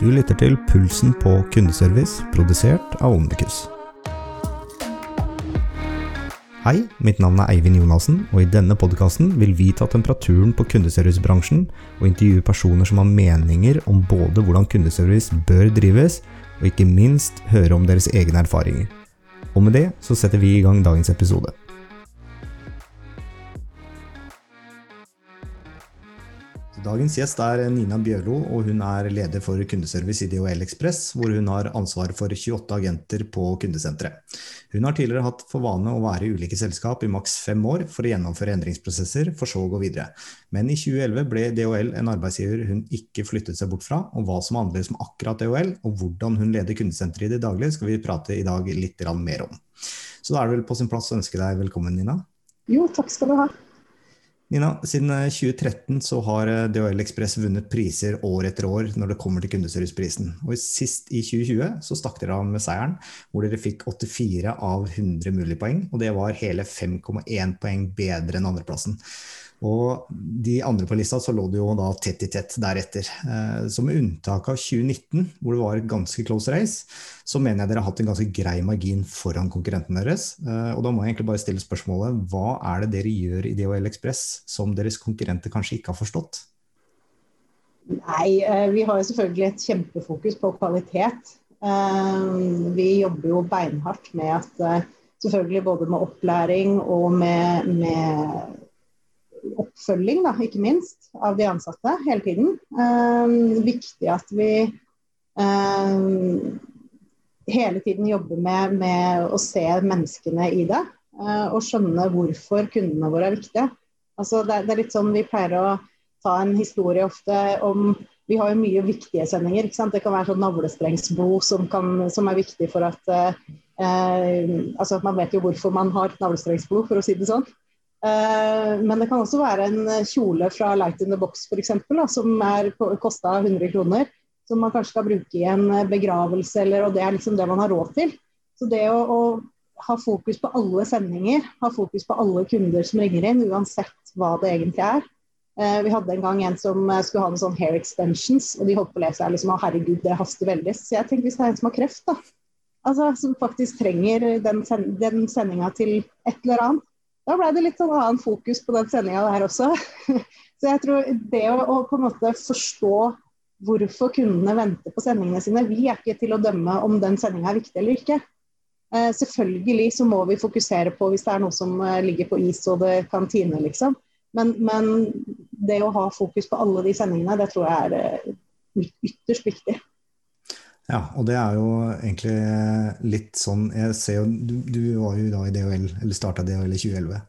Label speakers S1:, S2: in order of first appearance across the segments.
S1: Du lytter til Pulsen på kundeservice, produsert av Omnikus. Hei, mitt navn er Eivind Jonassen, og i denne podkasten vil vi ta temperaturen på kundeservicebransjen og intervjue personer som har meninger om både hvordan kundeservice bør drives, og ikke minst høre om deres egne erfaringer. Og med det så setter vi i gang dagens episode. Dagens gjest er Nina Bjørlo, og hun er leder for kundeservice i DHL Ekspress, hvor hun har ansvar for 28 agenter på kundesenteret. Hun har tidligere hatt for vane å være i ulike selskap i maks fem år for å gjennomføre endringsprosesser, for så å gå videre. Men i 2011 ble DHL en arbeidsgiver hun ikke flyttet seg bort fra, og hva som er annerledes med akkurat DHL, og hvordan hun leder kundesenteret i det daglige, skal vi prate i dag litt mer om. Så da er det vel på sin plass å ønske deg velkommen, Nina.
S2: Jo, takk skal du ha.
S1: Nina, siden 2013 eh, så har eh, DHL Ekspress vunnet priser år etter år når det kommer til kundeserviceprisen. Og Sist i 2020 så stakk dere av med seieren, hvor dere fikk 84 av 100 mulige poeng. Og det var hele 5,1 poeng bedre enn andreplassen. Og de andre på lista så lå det jo da tett i tett deretter. Eh, så med unntak av 2019, hvor det var et ganske close race, så mener jeg dere har hatt en ganske grei margin foran konkurrentene deres. Eh, og da må jeg egentlig bare stille spørsmålet hva er det dere gjør i DHL Ekspress som deres konkurrenter kanskje ikke har forstått?
S2: Nei, eh, vi har jo selvfølgelig et kjempefokus på kvalitet. Vi jobber jo beinhardt med at selvfølgelig både med opplæring og med, med oppfølging, da, ikke minst, av de ansatte hele tiden. Um, viktig at vi um, hele tiden jobber med, med, å se menneskene i det. Uh, og skjønne hvorfor kundene våre er viktige. Altså, det, det, er litt sånn Vi pleier å ta en historie ofte om Vi har jo mye viktige sendinger. Det kan være sånn navlestrengsblod som, kan, som er viktig for at uh, uh, altså Man vet jo hvorfor man har navlestrengsblod, for å si det sånn. Eh, men det kan også være en kjole fra Light in the Box f.eks. Som er kosta 100 kroner. Som man kanskje skal bruke i en begravelse, eller, og det er liksom det man har råd til. Så det å, å, ha fokus på alle sendinger, ha fokus på alle kunder som ringer inn, uansett hva det egentlig er. Eh, vi hadde en gang en som skulle ha noen sånn hair extensions, og de holdt på å lese liksom, å herregud, det haster veldig. Så jeg tenkte hvis det er en som har kreft, da. Altså, som faktisk trenger den, den sendinga til et eller annet da ble det litt sånn annen fokus på den sendinga der også. Så jeg tror det å, på en måte forstå hvorfor kundene venter på sendingene sine Vi er ikke til å dømme om den sendinga er viktig eller ikke. Eh, selvfølgelig så må vi fokusere på hvis det er noe som eh, ligger på is og det kan tine, liksom. Men, men, det å ha fokus på alle de sendingene, det tror jeg er eh, ytterst viktig.
S1: Ja, og det er jo egentlig litt sånn Jeg ser jo Du, du var jo da i DHL, eller starta DHL i 2011.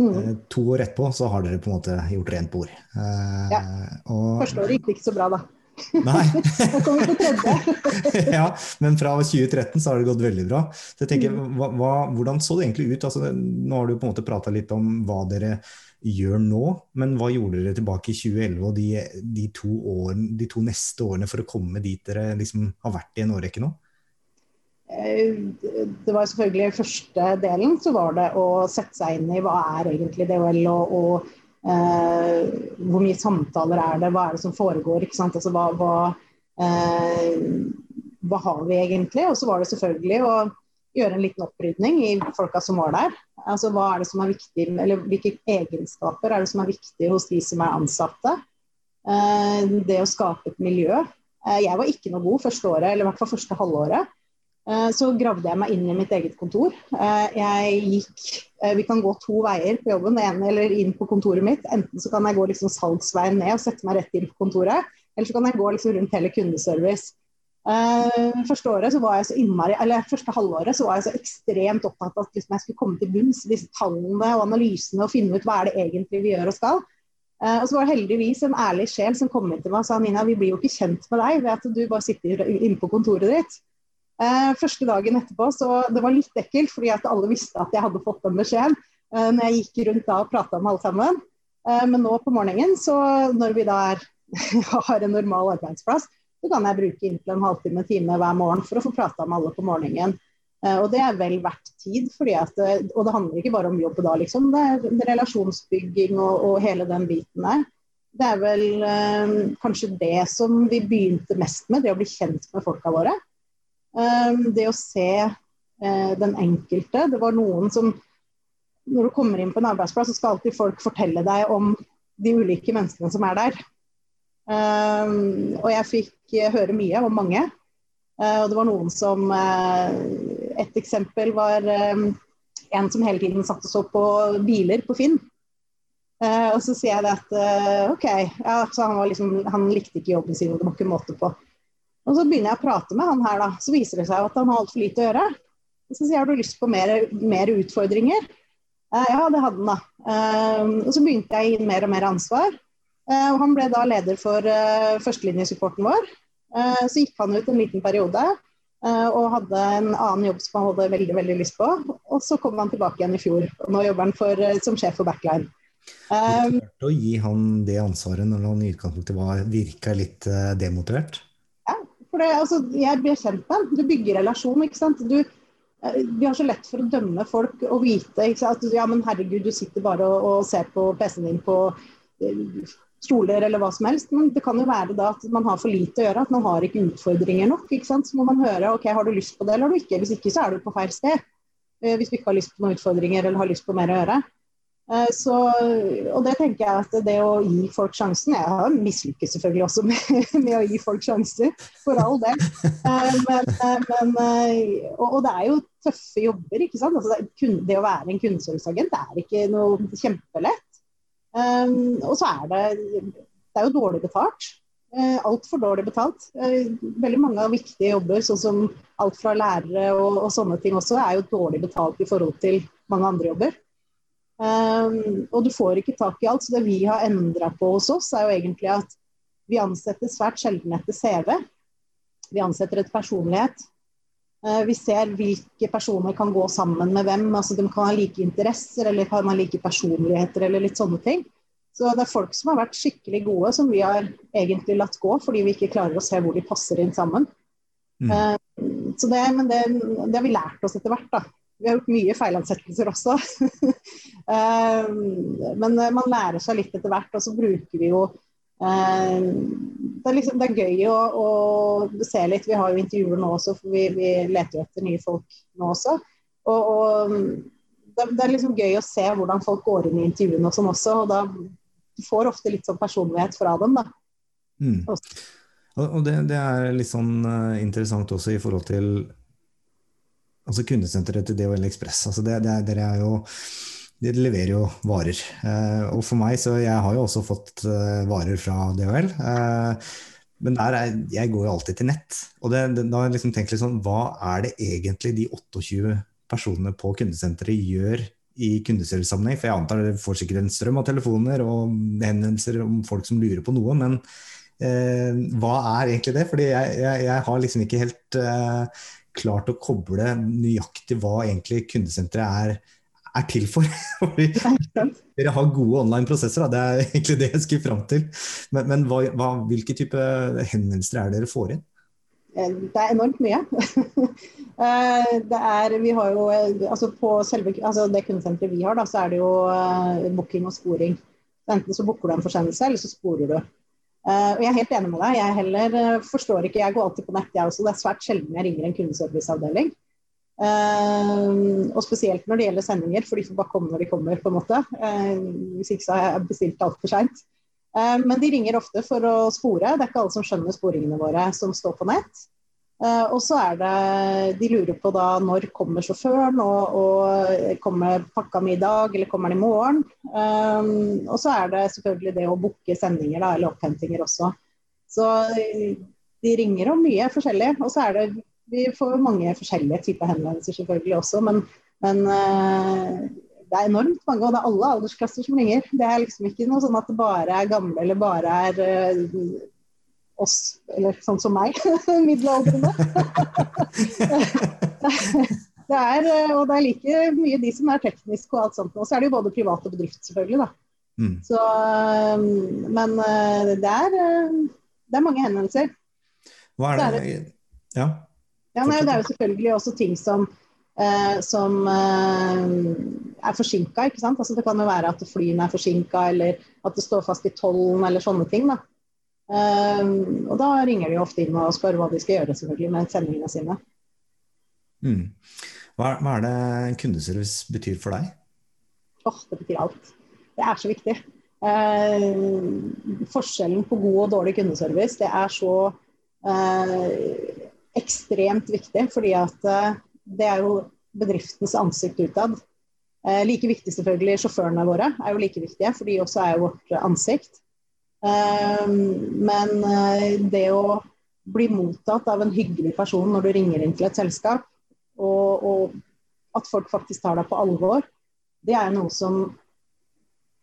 S1: Mm. Eh, to år etterpå så har dere på en måte gjort rent bord.
S2: Eh, ja. Og, Første året gikk det ikke så bra, da.
S1: Nei.
S2: Da kommer vi på tredje.
S1: ja, men fra 2013 så har det gått veldig bra. Så jeg tenker, mm. hva, hva, Hvordan så det egentlig ut? Altså, nå har du på en måte prata litt om hva dere gjør nå, men hva gjorde dere tilbake i 2011 og de, de, to, årene, de to, neste årene for å komme dit dere liksom har vært i en årrekke nå?
S2: Eh, det var selvfølgelig første delen, så var det å sette seg inn i hva er egentlig DHL og, og eh, hvor mye samtaler er det, hva er det som foregår. ikke sant? Altså, hva, hva, eh, hva har vi egentlig? Og så var det selvfølgelig å gjøre en liten opprydning i folka som var der. Altså hva er det som er viktig, eller Hvilke egenskaper er det som er viktig hos de som er ansatte? Eh, det å skape et miljø. Eh, jeg var ikke noe god første året, eller i hvert fall første halvåret. Eh, så gravde jeg meg inn i mitt eget kontor. Jeg gikk Vi kan gå to veier på jobben, en eller inn på kontoret mitt. Enten så kan jeg gå liksom salgsveien ned og sette meg rett inn på kontoret, eller så kan jeg gå liksom rundt hele kundeservice. Uh, første året så var jeg så innmari, eller første halvåret så var jeg så ekstremt opptatt av at liksom jeg skulle komme til bunns i disse tallene og analysene og finne ut hva er det egentlig vi gjør og skal. Uh, og så var det heldigvis en ærlig sjel som kom inn til meg og sa Nina, vi blir jo ikke kjent med deg ved at du bare sitter inne på kontoret ditt. Uh, første dagen etterpå så det var litt ekkelt fordi at alle visste at jeg hadde fått den beskjeden uh, når jeg gikk rundt da og prata med alle sammen. men nå på morgenen, så når vi da er, har en normal arbeidsplass, så kan jeg bruke inntil en halvtime time hver morgen for å få prata med alle på morgenen. Uh, og det er vel verdt tid. At, eh, og det handler ikke bare om jobb da, liksom. Det er relasjonsbygging og, og hele den biten der. Det er vel eh, kanskje det som vi begynte mest med, det å bli kjent med folka våre. Um, det å se uh, den enkelte. Det var noen som Når du kommer inn på en arbeidsplass, så skal alltid folk fortelle deg om de ulike menneskene som er der. Eh, og jeg fikk høre mye om mange. Eh, og det var noen som eh, Et eksempel var en som hele tiden satt og så på biler på Finn. Uh, og så sier jeg det at OK, ja, han, liksom, han, likte ikke jobben sin, og det var ikke måte på. Og så begynner jeg å prate med han her, da. Så viser det seg at han har altfor lite å gjøre. Og så sier jeg har du lyst på mer, mer utfordringer? Ja, det hadde han da. og så begynte jeg å gi mer og mer ansvar. Og han ble da leder for førstelinjesupporten vår. så gikk han ut en liten periode. og hadde en annen jobb som han hadde veldig veldig lyst på. Og så kom han tilbake igjen i fjor. og Nå jobber han for, som sjef for Backline.
S1: Um, å gi han det ansvaret når han i utgangspunktet var, virka litt demotivert?
S2: Ja, for det, altså, jeg blir kjent med ham. Du bygger relasjon. ikke sant? Du, vi har så lett for å dømme folk og vite at ja, men herregud, du sitter bare og, og ser på PC-en din på stoler eller hva som helst. Men det kan jo være da at man har for lite å gjøre, at man har ikke utfordringer nok. ikke sant? Så må man høre ok, har du lyst på det eller du ikke. Hvis ikke så er du på feil sted. Hvis du ikke har lyst på noen utfordringer eller har lyst på mer å gjøre. Eh, så, og det tenker jeg at det å gi folk sjansen Jeg har mislykkes selvfølgelig også med, med, å gi folk sjanser, for all del. Eh, men, eh, men, og, det er jo tøffe jobber, ikke sant. Altså det, å være en kundeserviceagent er ikke noe kjempelett. Um, og så er det Det er jo dårlig betalt. Uh, Altfor dårlig betalt. Uh, veldig mange av viktige jobber, sånn som alt fra lærere og, og sånne ting også, er jo dårlig betalt i forhold til mange andre jobber. Um, og du får ikke tak i alt. Så det vi har endra på hos oss, er jo egentlig at vi ansetter svært sjelden etter CV. Vi ansetter etter personlighet. Uh, vi ser hvilke personer kan gå sammen med hvem. altså De kan ha like interesser eller kan ha like personligheter eller litt sånne ting. Så det er folk som har vært skikkelig gode, som vi har egentlig latt gå fordi vi ikke klarer å se hvor de passer inn sammen. Mm. Uh, så det, men det, det, har vi lært oss etter hvert. da. Vi har gjort mye feilansettelser også. Ehm, men eh, man lærer seg litt etter hvert, og så bruker vi jo det, er liksom, det er gøy å, å, se litt. Vi har jo intervjuer nå også, for vi, vi leter jo etter nye folk nå også. Og, og det, det, er liksom gøy å se hvordan folk går inn i intervjuene og sånn også. Og da du får ofte litt sånn personlighet fra dem, da.
S1: Mm. Og det, det, er litt sånn uh, interessant også i forhold til altså kundesenteret til DHL Ekspress. Altså det, det, dere er jo de leverer jo varer. Eh, og for meg, så jeg har jo også fått eh, varer fra DHL. Eh, men der er, jeg går jo alltid til nett. Og det, det, da har jeg liksom tenkt litt sånn, hva er det egentlig de 28 personene på kundesenteret gjør i kundeservicesammenheng? For jeg antar dere får sikkert en strøm av telefoner og henvendelser om folk som lurer på noe. Men eh, hva er egentlig det? Fordi jeg, jeg, jeg har liksom ikke helt eh, klart å koble nøyaktig hva egentlig kundesenteret er, er til for. Dere har gode online-prosesser, det er egentlig det jeg skulle fram til. Men, men hva, hva, hvilke type henvendelser er det dere får inn?
S2: Eh, det er enormt mye. Eh, det er, vi har jo, altså På selve, altså det kundesenteret vi har, da, så er det jo eh, booking og sporing. Enten så booker du en forsendelse, eller så sporer du. Uh, og Jeg er helt enig med deg. Jeg heller uh, forstår ikke, jeg går alltid på nett, jeg også. Det er svært sjelden jeg ringer en kundeserviceavdeling. Uh, og spesielt når det gjelder sendinger, for de får bare komme når de kommer. på en måte. hvis ikke så har jeg bestilt altfor seint. men de ringer ofte for å spore. Det er ikke alle som skjønner sporingene våre som står på nett. Uh, og så er det De lurer på da når kommer sjåføren, og, og kommer pakka mi i dag, eller kommer den i morgen? Og så er det selvfølgelig det å booke sendinger da, eller opphentinger også. Så de ringer om mye forskjellig. Og så er det Vi får mange forskjellige typer henvendelser selvfølgelig også, men, men uh, det er enormt mange, og det er alle aldersklasser som ringer. Det er liksom ikke noe sånn at det bare er gamle eller bare er uh, oss, eller sånn som meg, middelaldrende. det er, eh, og det er like mye de som er tekniske og alt sånt. Og så er det jo både privat og bedrift, selvfølgelig. da. Mm. Så, eh, men eh, det er, det er mange henvendelser.
S1: Hva er det? det er,
S2: ja. Ja nei, det er jo selvfølgelig også ting som eh, som eh, er forsinka. Altså, det kan jo være at flyene er forsinka, eller at det står fast i tollen, eller sånne ting. Da. Eh, og da ringer de ofte inn og spør hva de skal gjøre selvfølgelig med sendingene sine.
S1: Mm. Hva, hva, er det kundeservice betyr for deg?
S2: Åh, oh, det betyr alt. Det er så viktig. Eh, forskjellen på god og dårlig kundeservice, det er så eh, ekstremt viktig. Fordi at eh, det er jo bedriftens ansikt utad. Eh, like viktig selvfølgelig sjåførene våre er jo like viktige, for de også er jo vårt ansikt. Eh, men eh, det å bli mottatt av en hyggelig person når du ringer inn til et selskap, og, og at folk faktisk tar deg på alvor, det er noe som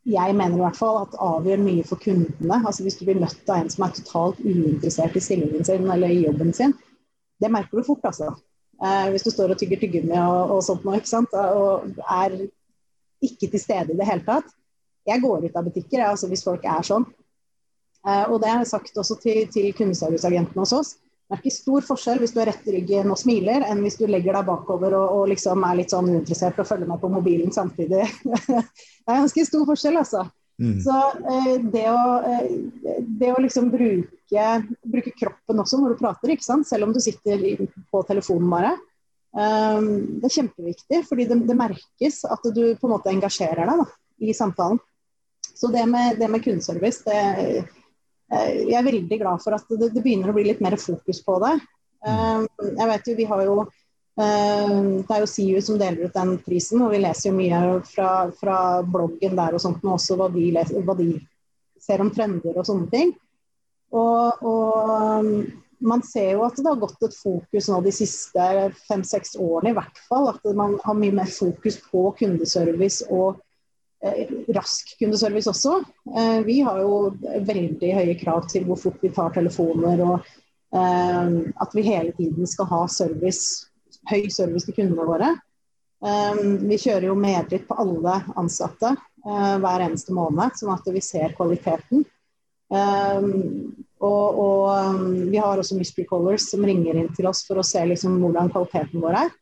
S2: jeg mener i hvert fall at avgjør mye for kundene. Altså Hvis du blir møtt av en som er totalt uinteressert i stillingen sin eller i jobben sin, det merker du fort, altså. Eh, hvis du står og tygger tyggegummi og, og sånt noe, ikke sant? og er ikke til stede i det hele tatt. Jeg går ut av butikker jeg, altså, hvis folk er sånn. Eh, og det har jeg sagt også til, til kundeserviceagentene hos oss. Det er ikke stor forskjell hvis du er rett ryggen og smiler, enn hvis du legger deg bakover og, og liksom er litt sånn uinteressert og følger med på mobilen samtidig. det er ganske stor forskjell, altså. Mm. Så eh, det å, eh, det å liksom bruke, bruke, kroppen også når du prater, selv om du sitter på telefonen bare. Um, det er kjempeviktig, fordi det, det, merkes at du på en måte engasjerer deg da, i samtalen. Så det med, det med kundeservice, det, eh, jeg er veldig glad for at det, begynner å bli litt mer fokus på det. Um, jeg vet jo, Vi har jo det er jo SIU som deler ut den prisen, og vi leser jo mye fra, fra bloggen der og sånt, men også hva de, leser, hva de, ser om trender og sånne ting. Og, og, man ser jo at det har gått et fokus nå de siste fem-seks årene i hvert fall. At man har mye mer fokus på kundeservice og eh, rask kundeservice også. Eh, vi har jo veldig høye krav til hvor fort vi tar telefoner, og eh, at vi hele tiden skal ha service høy service til kundene våre. Um, vi kjører jo medritt på alle ansatte uh, hver eneste måned, sånn at vi ser kvaliteten. Um, og, og um, vi har også mystery callers som ringer inn til oss for å se liksom, hvordan kvaliteten vår er.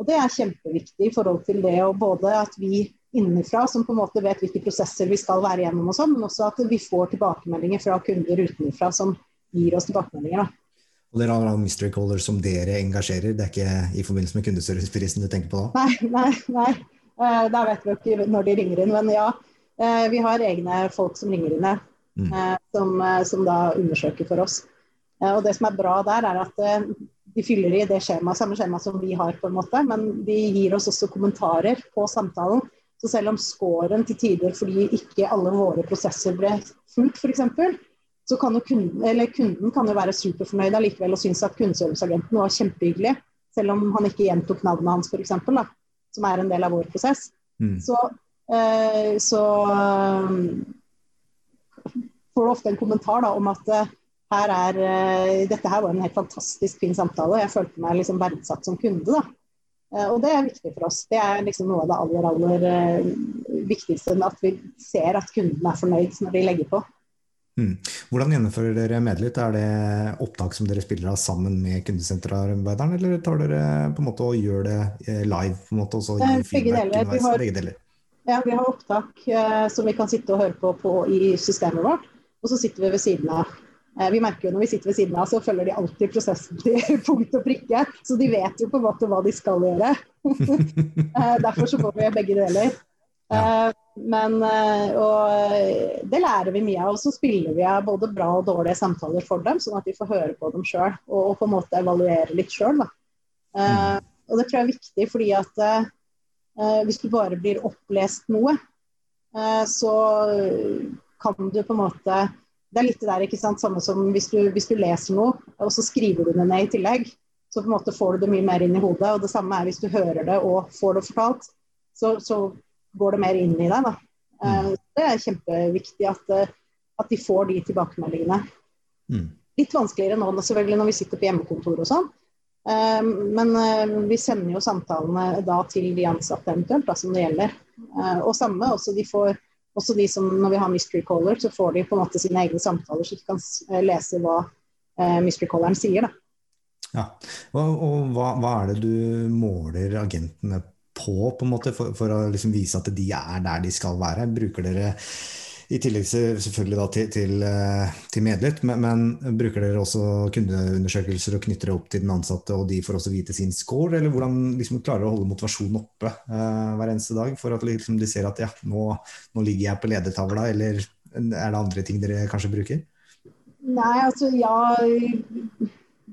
S2: Og det er kjempeviktig i forhold til det og både at vi innenfra som på en måte vet hvilke prosesser vi skal være igjennom, og sånn, men også at vi får tilbakemeldinger fra kunder utenfra som gir oss tilbakemeldinger. Da.
S1: Og dere har mystery caller som dere engasjerer, det er ikke i forbindelse med kundeserviceprisen du tenker på da?
S2: Nei, nei, nei. Uh, da vet vi ikke når de ringer inn. Men ja, uh, vi har egne folk som ringer inn, mm. uh, som, som, da undersøker for oss. og det som er bra der, er at de fyller i det skjema, samme skjema som vi har, på en måte, men de gir oss også kommentarer på samtalen. Så selv om scoren til tider fordi ikke alle våre prosesser ble fulgt, f.eks., så kan jo kunden, eller kunden kan jo være superfornøyd allikevel og synes at kundeserviceagenten var kjempehyggelig, selv om han ikke gjentok navnet hans f.eks., som er en del av vår prosess. Mm. Så, eh, så um, får du ofte en kommentar da, om at uh, her er, uh, dette her var en helt fantastisk fin samtale, jeg følte meg liksom verdsatt som kunde. da. Og det er viktig for oss. Det er liksom noe av det aller, aller viktigste. At vi ser at kunden er fornøyd når de legger på.
S1: Mm. Hvordan gjennomfører dere Medlytt? Er det opptak som dere spiller av sammen med kundesenterarbeideren, eller tar dere på en måte og gjør det eh, live? på en måte, og så
S2: gir begge, deler. Vi har, begge deler. Ja, vi har opptak eh, som vi kan sitte og høre på, på, i systemet vårt, og så sitter vi ved siden av. Eh, vi merker jo når vi sitter ved siden av, så følger de alltid prosessen til punkt og prikke. Så de vet jo på en måte hva de skal gjøre. Eh, derfor så får vi begge deler. Ja. Eh, men, eh, og det lærer vi mye av. Og så spiller vi av både bra og dårlige samtaler for dem, sånn at de får høre på dem sjøl og, og, på en måte evaluere litt sjøl. Mm. Og det tror jeg er viktig, fordi at hvis du bare blir opplest noe, så kan du på en måte Det er litt det der, ikke sant, samme som hvis du, hvis du leser noe, og så skriver du det ned i tillegg. Så på en måte får du det mye mer inn i hodet. Og det samme er hvis du hører det og får det fortalt. Så, så går det mer inn i deg. Da. Mm. Eh, det er kjempeviktig at, eh, at, de får de tilbakemeldingene. Mm. Litt vanskeligere nå selvfølgelig når vi sitter på hjemmekontor og sånn. Eh, men vi sender jo samtalene da til de ansatte eventuelt, da, som det gjelder. Og samme, også de, får, også de som når vi har mystery caller, så får de på en måte sine egne samtaler, så de kan lese hva mystery calleren sier. da.
S1: Ja, Og, og hva, hva, er det du måler agentene på, på en måte, for, for å liksom vise at de er der de skal være? Bruker dere i tillegg selvfølgelig da, til, til, eh, til medlytt, men, men, bruker dere også kundeundersøkelser og knytter det opp til den ansatte, og de får også vite sin score? Eller hvordan liksom, klarer å holde motivasjonen oppe uh, hver eneste dag for at liksom, de ser at ja, nå, nå ligger jeg på ledertavla, eller er det andre ting dere kanskje bruker?
S2: Nei, altså ja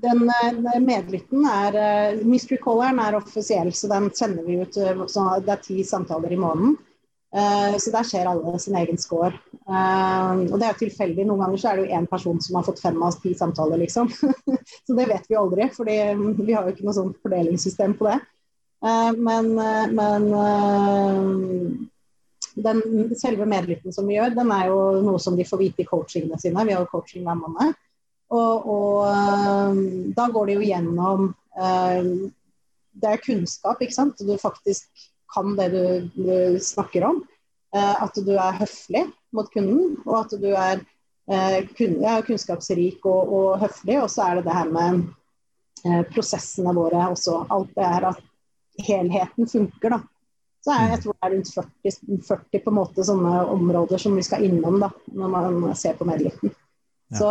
S2: den, den medlytten er uh, Mystery calleren er offisiell, så den sender vi ut. Så det er ti samtaler i måneden. Uh, så der ser alle sin egen score. Uh, og det er jo tilfeldig. Noen ganger så er det jo én person som har fått fem av ti samtaler, liksom. så det vet vi aldri, for vi har jo ikke noe sånt fordelingssystem på det. Uh, men, men den, selve medlytten som vi gjør, den er jo noe som de får vite i coachingene sine. Vi har jo coaching hver måned. Og, og da går det jo gjennom Det er kunnskap, ikke sant. Du faktisk kan det du, du snakker om. Eh, at du er høflig mot kunden, og at du er eh, kun, ja, kunnskapsrik og, og, høflig. Og så er det det her med eh, prosessene våre også. Alt det her at helheten funker, da. Så er, jeg tror det er rundt 40, 40 på en måte sånne områder som vi skal innom da, når man ser på medlytten. Så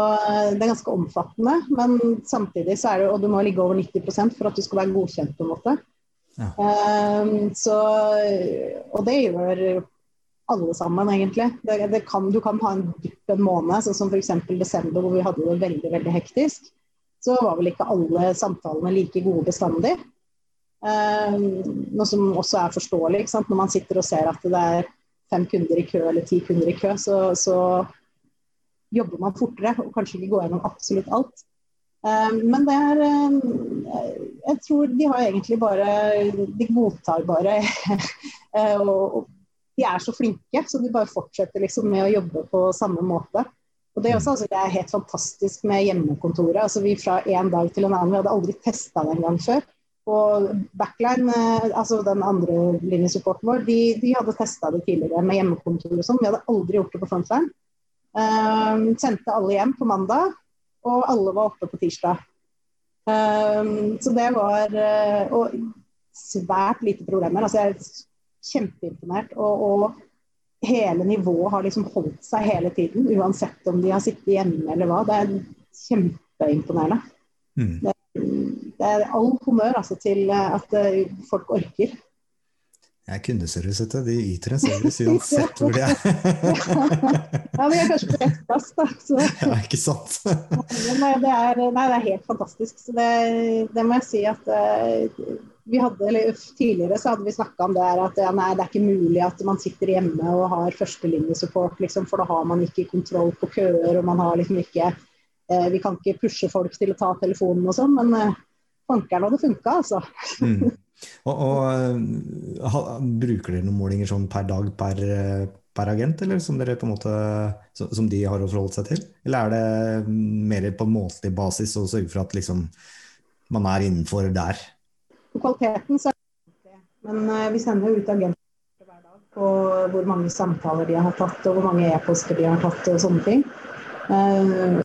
S2: det er ganske omfattende, men samtidig så er det, og du må ligge over 90% for at du skal være godkjent. på en måte. Ja. Um, så, og det gjør alle sammen, egentlig. Det, det kan, du kan ha en dupp en måned, sånn som f.eks. desember, hvor vi hadde det veldig veldig hektisk. Så var vel ikke alle samtalene like gode bestandig. Um, noe som også er forståelig. Når man sitter og ser at det er fem kunder i kø eller ti kunder i kø, så, så jobber man fortere og kanskje ikke går gjennom absolutt alt. Eh, men det er eh, Jeg tror de har egentlig bare De godtar bare. Eh, og de er så flinke, så de bare fortsetter liksom med å jobbe på samme måte. Og Det er også, altså, det er helt fantastisk med hjemmekontoret. altså Vi fra en dag til en annen, vi hadde aldri testa det en gang før. Og Backline, altså den andre linjesupporten vår, de, de hadde testa det tidligere med hjemmekontor og sånn. Vi hadde aldri gjort det på Frontline. Uh, sendte alle hjem på mandag og alle var oppe på tirsdag. Um, så det var uh, Og svært lite problemer. Altså jeg er kjempeimponert. Og, og, hele nivået har liksom holdt seg hele tiden, uansett om de har sittet hjemme eller hva. Det er kjempeimponerende. Mm. Det, det, er all honnør altså, til at uh, folk orker.
S1: Jeg er kundeservice, vet. De yter en service uansett hvor de er.
S2: ja, vi er kanskje på rett plass, da. Så.
S1: Ja, ikke sant?
S2: nei, det er, nei, det er helt fantastisk. Så det, det må jeg si at uh, vi hadde, eller Tidligere så hadde vi snakka om det her at ja, nei, det er ikke mulig at man sitter hjemme og har førstelinjesupport, liksom, for da har man ikke kontroll på køer. og man har liksom ikke uh, Vi kan ikke pushe folk til å ta telefonen og sånn, men uh, fankeren hadde funka, altså. Mm.
S1: Og, og ha, Bruker dere noen målinger sånn per dag per, per, agent, eller som, dere på en måte, som de har å forholde seg til? Eller er det mer på månedlig basis å sørge for at liksom, man er innenfor der?
S2: På kvaliteten så er det men uh, vi sender jo ut agenter hver dag på hvor mange samtaler de har tatt, og hvor mange e-poster de har tatt og sånne ting. Uh,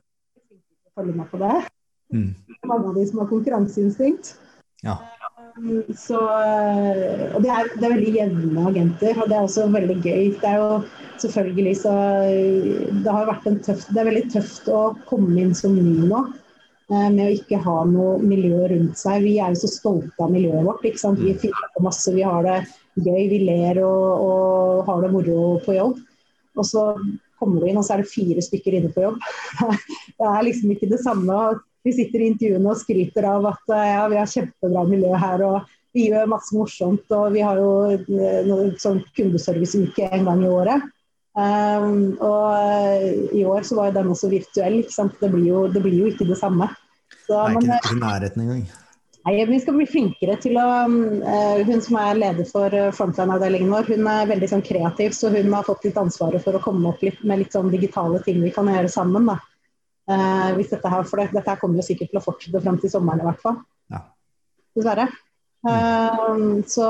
S2: følge med på det. Mm. Mange av de som har konkurranseinstinkt. Ja. Så, eh, og det er, det er, veldig jevne agenter, og det er også veldig gøy. Det er jo selvfølgelig så Det har vært en tøff det er veldig tøft å komme inn som ny nå. Eh, med å ikke ha noe miljø rundt seg. Vi er jo så stolte av miljøet vårt. ikke sant? Vi finner på masse, vi har det gøy, vi ler og, og har det moro på jobb. Og så kommer du inn, og så er det fire stykker inne på jobb. Det er liksom ikke det samme vi sitter i intervjuene og skryter av at eh, ja, vi har kjempebra miljø her. og vi gjør masse morsomt, og vi har jo eh, noe sånn kundeserviceuke en gang i året. Um, og eh, i år så var jo den også virtuell, ikke sant. Det blir jo, det blir jo ikke det samme.
S1: Så, det er ikke men, i nærheten engang.
S2: Nei, Vi skal bli flinkere til å uh, Hun som er leder for frontline-avdelingen vår, hun er veldig sånn kreativ, så hun har fått litt ansvaret for å komme opp litt med litt sånn digitale ting vi kan gjøre sammen. da. Uh, hvis dette her, for det, dette her kommer jo sikkert til å fortsette frem til sommeren i hvert fall. Ja. Dessverre. Uh, så,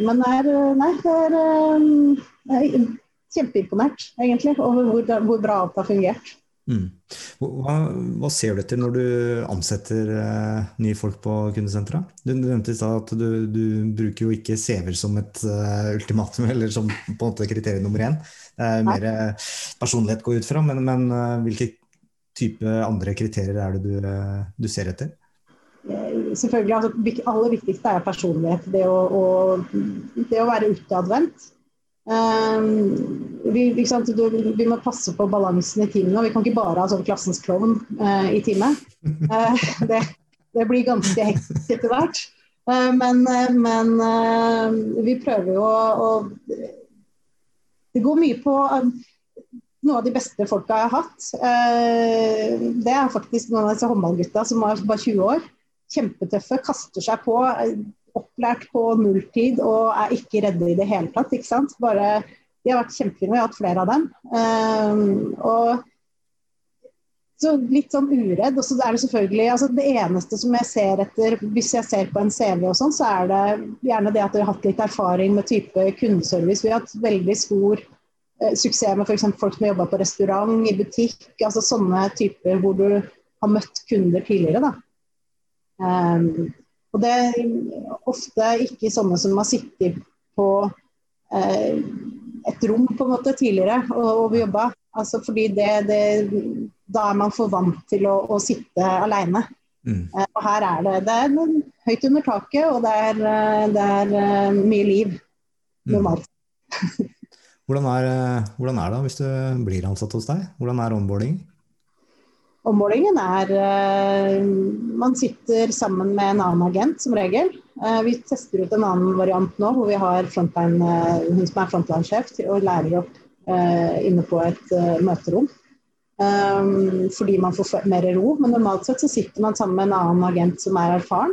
S2: men er Nei, er uh, kjempeimponert egentlig over hvor, hvor, bra alt har fungert. Mm.
S1: Hva, hva, ser du etter når du ansetter uh, nye folk på kundesenteret? Du nevnte i stad at du, du, bruker jo ikke CV-er som et ultimatum eller som på en måte kriterium nummer én. Det er mer personlighet går ut fra, men, men hvilke type andre kriterier er det du, du ser etter?
S2: Selvfølgelig, altså, Det aller viktigste er personlighet. Det å, å, det å være utadvendt. Um, vi, vi, må passe på balansen i timen. Vi kan ikke bare ha sånn klassens klovn uh, i teamet. Uh, det, det, blir ganske hektisk etter hvert. Uh, men, men vi prøver jo å, å, Det går mye på noen av de beste folka jeg har hatt. det er faktisk noen av disse håndballgutta som er bare 20 år. Kjempetøffe, kaster seg på opplært på nulltid og er ikke redde i det hele tatt. ikke sant? Bare, de har vært kjempefine, jeg har hatt flere av dem. Um, og så litt sånn uredd. Og så er det selvfølgelig altså Det eneste som jeg ser etter, hvis jeg ser på en CV og sånn, så er det gjerne det at vi har hatt litt erfaring med type kundeservice. Vi har hatt veldig stor eh, suksess med f.eks. folk som har jobba på restaurant, i butikk. altså Sånne typer hvor du har møtt kunder tidligere. da. Um, og det er ofte ikke sånne som har sittet på eh, et rom på en måte tidligere og, og jobba. Altså fordi det, det, da er man for vant til å, å sitte alene. Mm. Eh, og her er det, det er høyt under taket, og det er, eh, det er uh, mye liv mm. normalt.
S1: Mm. hvordan, er, eh, hvordan er det hvis du blir ansatt hos deg? Hvordan er onboarding?
S2: Ommålingen er uh, Man sitter sammen med en annen agent, som regel. Uh, vi tester ut en annen variant nå, hvor vi har frontline, hun som er frontline-sjef, og lærer opp inne på et møterom. Fordi man får mer ro. Men normalt sett så sitter man sammen med en annen agent som er erfaren.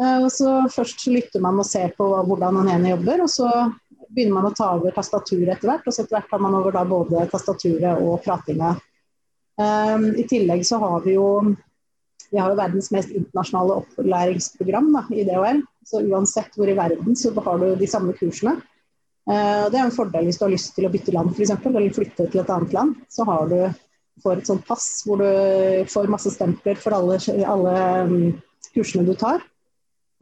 S2: og så Først lytter man og ser på hvordan den ene jobber, og så begynner man å ta over tastaturet etter hvert. Og så etter hvert tar man over da både tastaturet og pratinga Um, I tillegg så har vi jo vi har jo verdens mest internasjonale opplæringsprogram da, i DHL. Så uansett hvor i verden så har du de samme kursene. Uh, det er en fordel hvis du har lyst til å bytte land f.eks., eller flytte til et annet land. Så har du, får et sånt pass hvor du får masse stempler for alle, alle um, kursene du tar.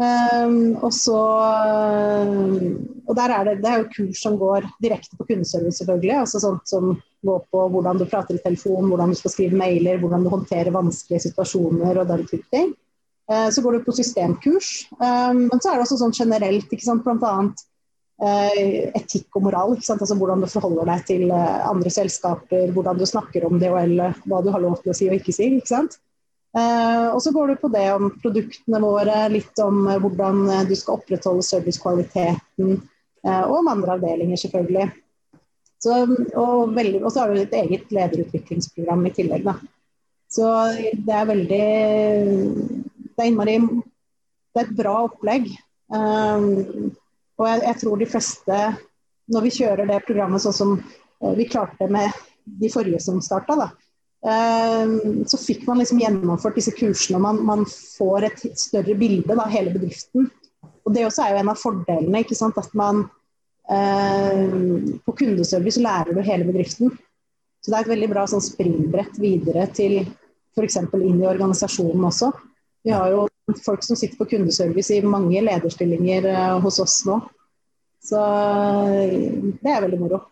S2: Um, og så og der er det, det er jo kurs som går direkte på kundeservice, selvfølgelig. altså sånt som går på hvordan du prater i telefon, hvordan du skal skrive mailer, hvordan du håndterer vanskelige situasjoner og den type ting. Uh, så går du på systemkurs. Um, men så er det også sånn generelt, ikke sant, bl.a. Uh, etikk og moral. Altså Hvordan du forholder deg til andre selskaper, hvordan du snakker om DHL, hva du har lov til å si og ikke si. ikke sant? Eh, og så går det på det om produktene våre, litt om eh, hvordan eh, du skal opprettholde servicekvaliteten, og om andre avdelinger, selvfølgelig. Så, og, veldig, og, så har du et eget lederutviklingsprogram i tillegg. Da. Så det er veldig Det er innmari Det er et bra opplegg. Um, og jeg, jeg, tror de fleste, når vi kjører det programmet sånn som vi klarte med de forrige som starta, så fikk man liksom gjennomført disse kursene, og man, man får et større bilde av hele bedriften. Og Det også er jo en av fordelene. ikke sant, At man eh, På kundeservice lærer du hele bedriften. Så det er et veldig bra sånn springbrett videre til f.eks. inn i organisasjonen også. Vi har jo folk som sitter på kundeservice i mange lederstillinger eh, hos oss nå. Så eh, det er veldig moro.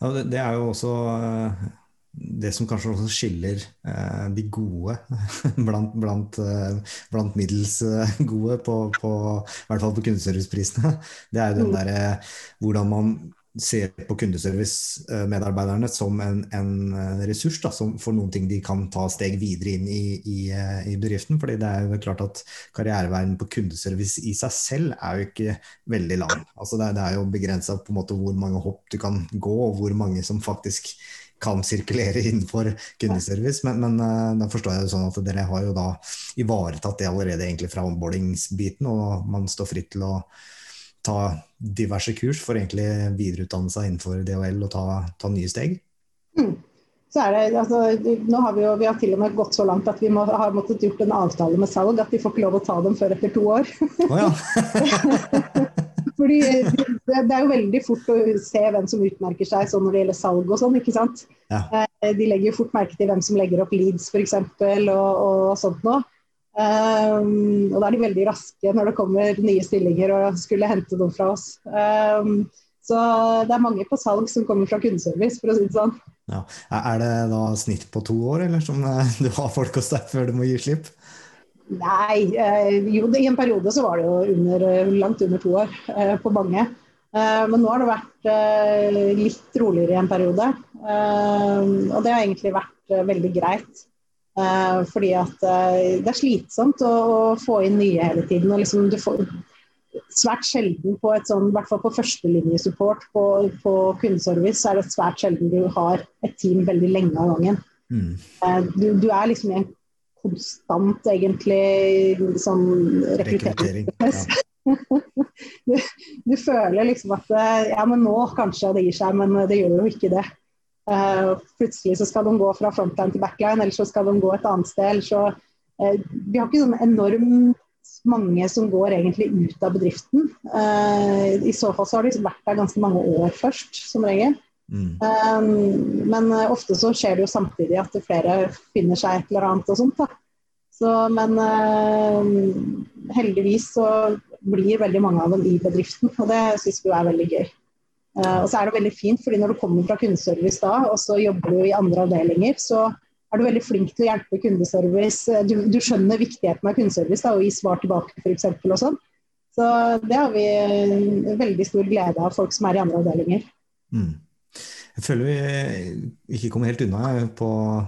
S1: Ja, det, det er jo også eh, det som kanskje også skiller eh, de gode blant, blant, eh, blant middels eh, gode, på, på, i hvert fall på kundeserviceprisene, det er jo den der derre hvordan man ser på kundeservice-medarbeiderne som en, en eh, ressurs da, som for noen ting de kan ta steg videre inn i, i, eh, i bedriften. fordi det er jo klart at karriereveien på kundeservice i seg selv er jo ikke veldig lang. Altså det, det er jo begrensa hvor mange hopp du kan gå, og hvor mange som faktisk kan sirkulere innenfor kundeservice. Men, men uh, da forstår jeg det sånn at dere har jo da ivaretatt det allerede egentlig fra onboardingsbiten, og man står fritt til å ta diverse kurs for egentlig videreutdanne seg innenfor DHL og ta, ta nye steg?
S2: Mm. Så er det, altså, nå har vi, jo, vi har til og med gått så langt at vi må, har måttet gjort en avtale med salg at de får ikke lov å ta dem før etter to år. Oh, ja. fordi det, det, er jo veldig fort å se hvem som utmerker seg sånn når det gjelder salg og sånn, ikke sant. Ja. Eh, de legger jo fort merke til hvem som legger opp leads f.eks. Og, og sånt noe. Um, og da er de veldig raske når det kommer nye stillinger og skulle hente noen fra oss. Um, så det er mange på salg som kommer fra kundeservice, for å si det sånn.
S1: Ja. Er det da snitt på to år, eller som eh, du har folk hos deg før du må gi slipp?
S2: Nei, eh, jo i en periode så var det jo under, langt under to år eh, på mange. Eh, men nå har det vært eh, litt roligere i en periode. Eh, og det har egentlig vært eh, veldig greit. fordi at det er slitsomt å, få inn nye hele tiden. og liksom du får svært sjelden på et sånn, i hvert fall på førstelinjesupport på, på kundeservice, så er det svært sjelden du har et team veldig lenge av gangen. Mm. Du, du, er liksom i en konstant, egentlig, sånn rekrutteringsprosess. Ja. du, du, føler liksom at ja, men nå kanskje det gir seg, men det gjør jo ikke det. Uh, plutselig så skal de gå fra frontline til backline, eller så skal de gå et annet sted. Så, uh, vi har ikke sånn enormt mange som går egentlig ut av bedriften. Uh, I så fall så har de vært der ganske mange år først, som regel. Mm. Um, men ofte så skjer det jo samtidig at flere finner seg et eller annet og sånt. da. Så, men uh, heldigvis så blir veldig mange av dem i bedriften, og det syns vi er veldig gøy. Uh, og så er det veldig fint, fordi når du kommer fra kundeservice da, og så jobber du i andre avdelinger, så er du veldig flink til å hjelpe kundeservice. Du, du skjønner viktigheten av kundeservice da, og gi svar tilbake f.eks. og sånn. Så det har vi veldig stor glede av, folk som er i andre avdelinger. Mm.
S1: Jeg føler vi ikke kommer helt unna på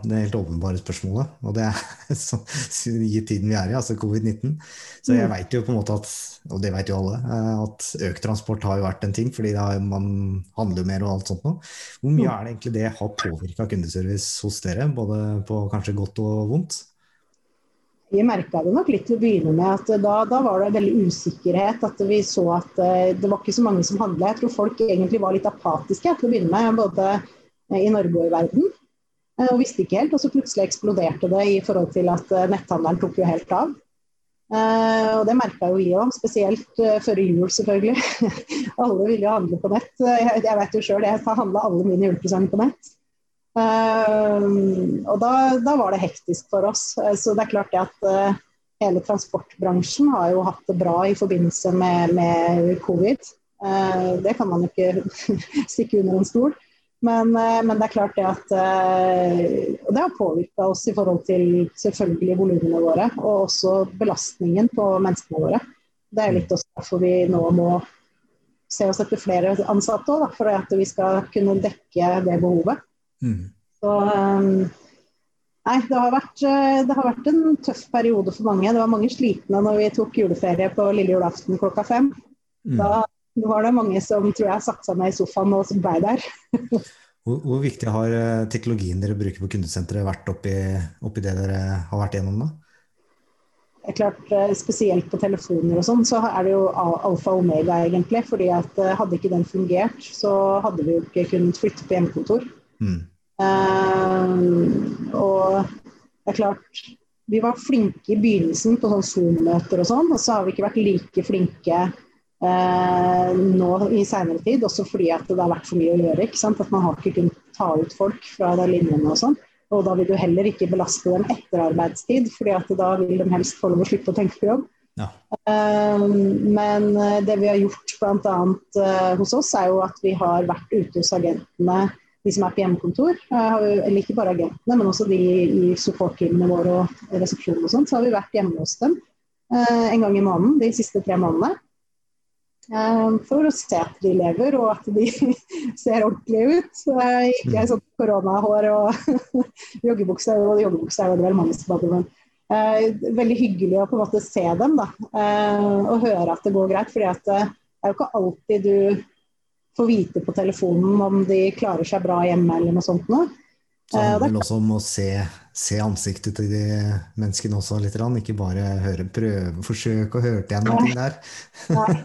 S1: det helt åpenbare spørsmålet. Og det er så, i tiden vi er i, altså covid-19. Så jeg mm. veit jo på en måte at, og det vet jo alle, eh, at økt transport har jo vært en ting, fordi man handler mer og alt sånt noe. Hvor mye mm. er det egentlig det har påvirka kundeservice hos dere, både på kanskje godt og vondt?
S2: Vi merka det nok litt til å begynne med. at da, da, var det veldig usikkerhet. At vi så at uh, det var ikke så mange som handla. Jeg tror folk egentlig var litt apatiske til å begynne med, både uh, i Norge og i verden. Uh, og visste ikke helt. Og så plutselig eksploderte det i forhold til at netthandelen tok jo helt av. og det merka jo vi òg, spesielt før jul selvfølgelig. alle ville jo handle på nett. jeg, jeg vet jo sjøl, jeg handla alle mine julepresanger på nett. Uh, og da, da, var det hektisk for oss. Uh, så det er klart at uh, hele transportbransjen har jo hatt det bra i forbindelse med, med covid. Eh, det kan man ikke stikke under en stol. Men, men, det er klart det at Og det har påvirka oss i forhold til selvfølgelig volumene våre, og også belastningen på menneskene våre. Det er litt også derfor vi nå må se oss etter flere ansatte, òg, for at vi skal kunne dekke det behovet. Mm. Så um, Nei, det har, vært, eh, det har, vært, en tøff periode for mange. Det var mange slitne når vi tok juleferie på lille julaften klokka fem. Mm. Da var det mange som tror jeg satte seg ned i sofaen og ble der.
S1: hvor, hvor, viktig har eh, teknologien dere bruker på kundesenteret vært oppi, oppi, det dere har vært gjennom da?
S2: Det er klart, eh, Spesielt på telefoner og sånn, så er det jo alfa og omega, egentlig. fordi at Hadde ikke den fungert, så hadde vi jo ikke kunnet flytte på hjemmekontor. Mm. Uh, og det er klart Vi var flinke i begynnelsen på sånn Zoom-møter og sånn, og så har vi ikke vært like flinke Eh, nå i seinere tid. Også fordi at det har vært for mye å gjøre. ikke sant? At man har ikke kunnet ta ut folk fra de linjene og sånn. Og da vil du heller ikke belaste dem etter arbeidstid, fordi at da vil de helst få lov å slippe å tenke på jobb. Ja. Uh, men det vi har gjort bl.a. Uh, hos oss, er jo at vi har vært ute hos agentene de som er på hjemmekontor. Eller ikke bare agentene, men også de i support-teamene våre og resepsjonen og sånn. Så har vi vært hjemme hos dem eh, en gang i måneden de siste tre månedene. Eh, for å se at de lever og at de ser ordentlige ut. Ikke mm. sånn koronahår og joggebukse. Og joggebukse er det vel mange som hadde, men eh, veldig hyggelig å på en måte se dem da, og høre at det går greit. at det er jo ikke alltid du få vite på telefonen om de klarer seg bra hjemme eller noe sånt noe.
S1: Så det handler vel også om å se, se, ansiktet til de menneskene også litt, ikke bare høre, prøve, forsøke å høre til igjen noe der.
S2: Nei.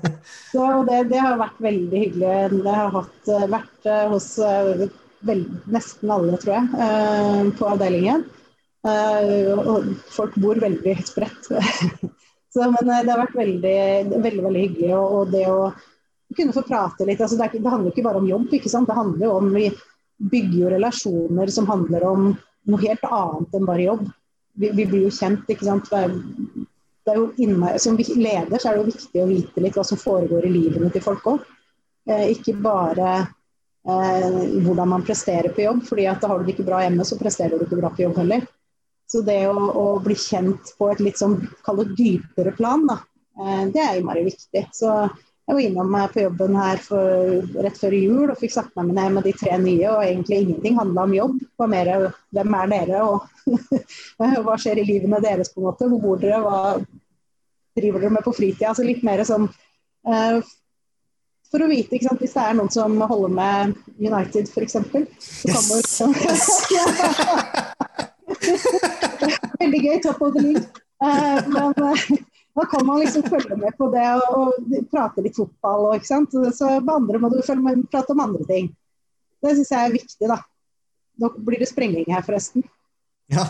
S2: Så det, det, har vært veldig hyggelig. Det har hatt, vært eh, hos eh, vel, nesten alle, tror jeg, på avdelingen. Og folk bor veldig spredt. Så, men det har vært veldig, veldig, veldig hyggelig. Og, og det å kunne få prate litt. Altså, det, er, det, handler ikke bare om jobb, ikke sant? det handler jo om Vi bygger jo relasjoner som handler om noe helt annet enn bare jobb. Vi, vi blir jo kjent, ikke sant. Det er, det er jo innmari, som leder så er det jo viktig å vite litt hva som foregår i livene til folk òg. Eh, ikke bare eh, hvordan man presterer på jobb, fordi at har du det ikke bra hjemme, så presterer du ikke bra på jobb heller. Så det å, å bli kjent på et litt sånn, kall det dypere plan, da, eh, det er innmari viktig. Så jeg var innom meg på jobben her for, rett før jul og fikk satt meg ned med de tre nye, og egentlig ingenting handla om jobb. Det var mer hvem er dere, og hva skjer i livene deres, på en måte. Hvor bor dere, hva driver dere med på fritida? Altså litt mer sånn uh, For å vite, ikke sant, hvis det er noen som holder med United, f.eks., yes. man Veldig gøy. Top of the league. Uh, men uh, da kan man liksom følge med på det og, og prate litt fotball. Og, ikke sant? Så på andre må du følge med, prate om andre ting. Det syns jeg er viktig, da. Nå blir det sprenging her, forresten.
S1: Ja.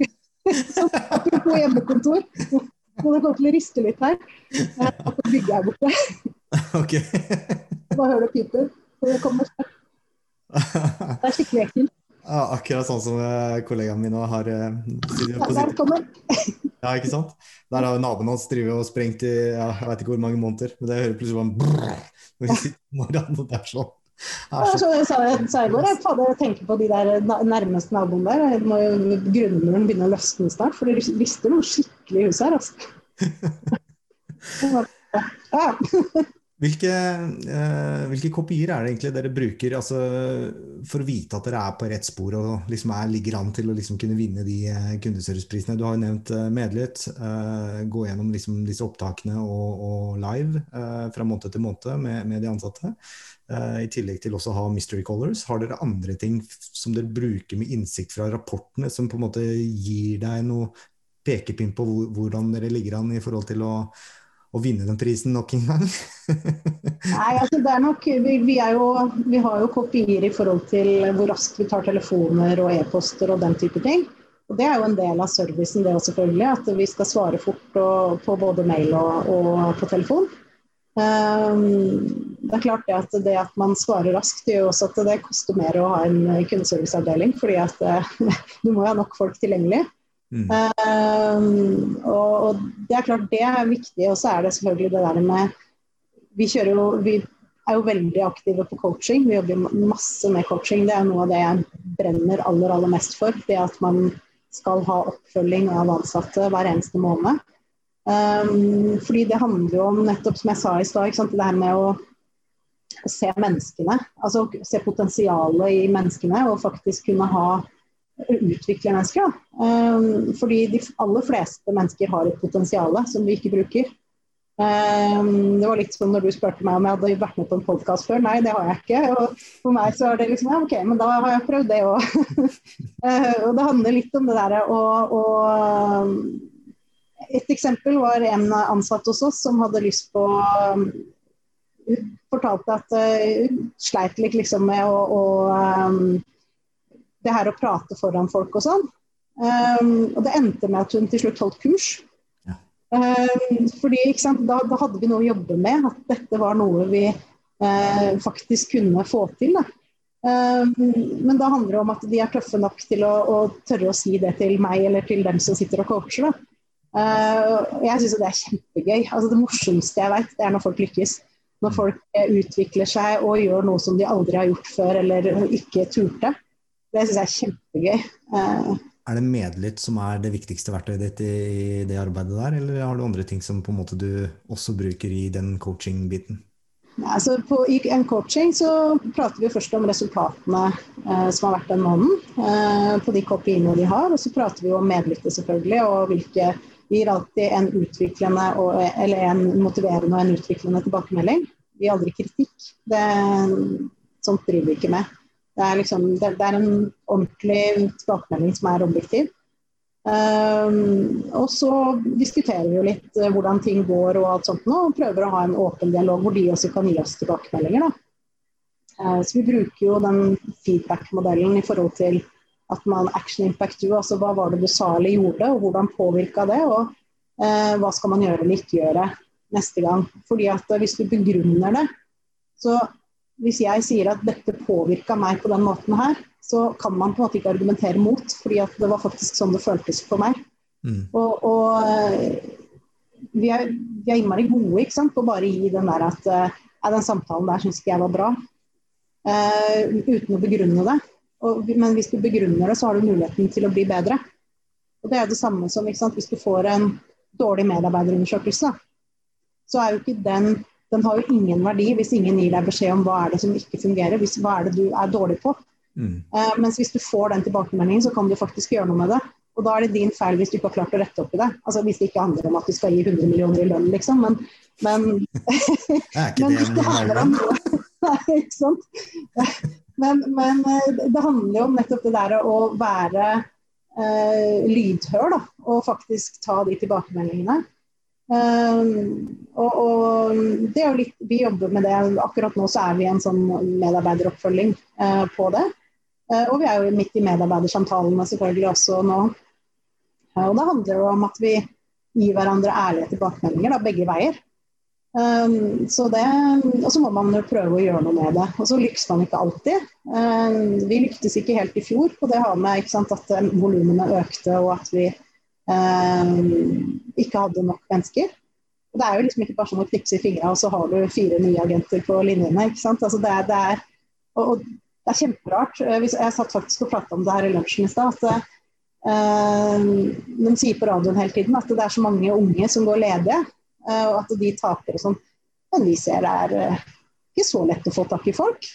S2: så apropos hjemmekontor. må du kommer til å riste litt her. At bygget her borte.
S1: Ok.
S2: Bare hør det piper. Det kommer. Det er skikkelig ekkelt.
S1: Ja, akkurat sånn som kollegaene kollegaen min har uh,
S2: på sitt
S1: Ja, ikke sant? Der har naboen hans drevet og sprengt i ja, jeg vet ikke hvor mange måneder. Men det hører plutselig bare brrr, når vi sitter morgenen, og det er sånn.
S2: Ja, så jeg sa i går jeg fader, tenker på de der nærmeste naboene der. Jeg må jo Grunnmuren begynne å løsne snart, for det rister noe skikkelig i huset her. altså.
S1: Ja. Hvilke, eh, hvilke, kopier er det egentlig dere bruker altså, for å vite at dere er på rett spor og liksom er, ligger an til å liksom kunne vinne de eh, kundeserviceprisene? Du har jo nevnt eh, Medlytt. Eh, gå gjennom liksom disse opptakene og, og live eh, fra måned til måned med, med de ansatte. Eh, I tillegg til også å ha Mystery Colors. Har dere andre ting som dere bruker med innsikt fra rapportene, som på en måte gir deg noe pekepinn på hvordan dere ligger an i forhold til å å vinne den prisen nok en gang?
S2: Nei, altså det er nok, vi, vi, er jo, vi, har jo kopier i forhold til hvor raskt vi tar telefoner og e-poster og den type ting. Og Det er jo en del av servicen, det også selvfølgelig. At vi skal svare fort og, på både mail og, og på telefon. Um, det er klart det at det at man svarer raskt, gjør også at det koster mer å ha en kundeserviceavdeling. fordi at du må jo ha nok folk tilgjengelig. Mm. Um, og, og, det er klart det er viktig. Og så er det selvfølgelig det der med Vi kjører jo vi er jo veldig aktive på coaching. Vi jobber masse med coaching. Det er noe av det jeg brenner aller, aller mest for. Det at man skal ha oppfølging av ansatte hver eneste måned. Um, fordi det handler jo om, nettopp som jeg sa i stad, det her med å se menneskene. Altså se potensialet i menneskene og faktisk kunne ha utvikle mennesker. Um, fordi de aller fleste mennesker har et potensial som vi ikke bruker. Um, det var litt som når du spurte meg om jeg hadde vært med på en podkast før. Nei, det har jeg ikke. Og for meg så er det liksom ja, ok, men da har jeg prøvd det òg. uh, og det handler litt om det derre å Et eksempel var en ansatt hos oss som hadde lyst på Hun fortalte at hun sleit litt liksom med å, å um, det her å prate foran folk og sånn. Um, og det endte med at hun til slutt holdt kurs. Ja. Um, fordi da, da, hadde vi noe å jobbe med, at dette var noe vi uh, faktisk kunne få til. Um, men da handler det om at de er tøffe nok til å, å, tørre å si det til meg eller til dem som sitter og coacher. Da. Uh, jeg syns det er kjempegøy. Altså, det morsomste jeg vet, det er når folk lykkes. Når folk utvikler seg og gjør noe som de aldri har gjort før eller ikke turte. Det syns jeg er kjempegøy. Uh,
S1: er det medlytt som er det viktigste verktøyet ditt i det arbeidet der, eller har du andre ting som på en måte du også bruker i den coaching-biten?
S2: Altså på, I en coaching så prater vi først om resultatene eh, som har vært den måneden. Eh, på de kopiene de har. Og så prater vi om medlyttet selvfølgelig. Og hvilke Vi gir alltid en utviklende og, eller en motiverende og en utviklende tilbakemelding. Vi gir aldri kritikk. Det, sånt driver vi ikke med. Det er, liksom, det, det er en ordentlig tilbakemelding som er objektiv. Um, og så diskuterer vi jo litt uh, hvordan ting går og alt sånt nå, og prøver å ha en åpen dialog hvor de også kan gi oss tilbakemeldinger. Uh, så vi bruker jo den feedback-modellen i forhold til at man action impact du, altså hva var det du sa eller gjorde, og hvordan påvirka det, og uh, hva skal man gjøre eller ikke gjøre neste gang. Fordi at hvis du begrunner det Så hvis jeg sier at dette påvirka meg på den måten her, så kan man på en måte ikke argumentere mot, fordi at det var faktisk sånn det føltes for meg. Mm. Og, og eh, vi, er, vi, er, innmari gode ikke sant, på å bare gi den der at uh, den samtalen der syns ikke jeg var bra. Uh, uten å begrunne det. Og, men hvis du begrunner det, så har du muligheten til å bli bedre. Og Det er det samme som sant, hvis du får en dårlig medarbeiderundersøkelse. Så er jo ikke den den har jo ingen verdi hvis ingen gir deg beskjed om hva er det som ikke fungerer, hvis, hva er det du er dårlig på. Mm. Uh, mens hvis du får den tilbakemeldingen, så kan du faktisk gjøre noe med det. Og da er det din feil hvis du ikke har klart å rette opp i det. Altså Hvis det ikke handler om at du skal gi 100 millioner i lønn, liksom. Men, men,
S1: er ikke det det handler om?
S2: Nei, ikke sant. Men, men, eh, det handler jo om nettopp det der å være eh, lydhør, da. Og faktisk ta de tilbakemeldingene. Um, og, og, det er jo litt, Vi jobber med det. Akkurat nå så er vi i en sånn medarbeideroppfølging uh, på det. Uh, og vi er jo midt i medarbeidersamtalene selvfølgelig også nå. Og det handler jo om at vi gir hverandre ærlige tilbakemeldinger, da, begge veier. Um, så det, og så må man jo prøve å gjøre noe med det. Og så lykkes man ikke alltid. Um, vi lyktes ikke helt i fjor, og det har med sant, at um, volumene økte og at vi ikke hadde nok mennesker. Og det er jo liksom ikke bare sånn å knipse i fingra, og så har du fire nye agenter på linjene. ikke sant? Altså det, er, det, er, og, og det er kjemperart. Jeg satt faktisk og pratet om det her i lunsjen i stad. at Eh, de sier på radioen hele tiden at det er så mange unge som går ledige, eh, og at de taper og sånn. Men vi ser det er eh, ikke så lett å få tak i folk.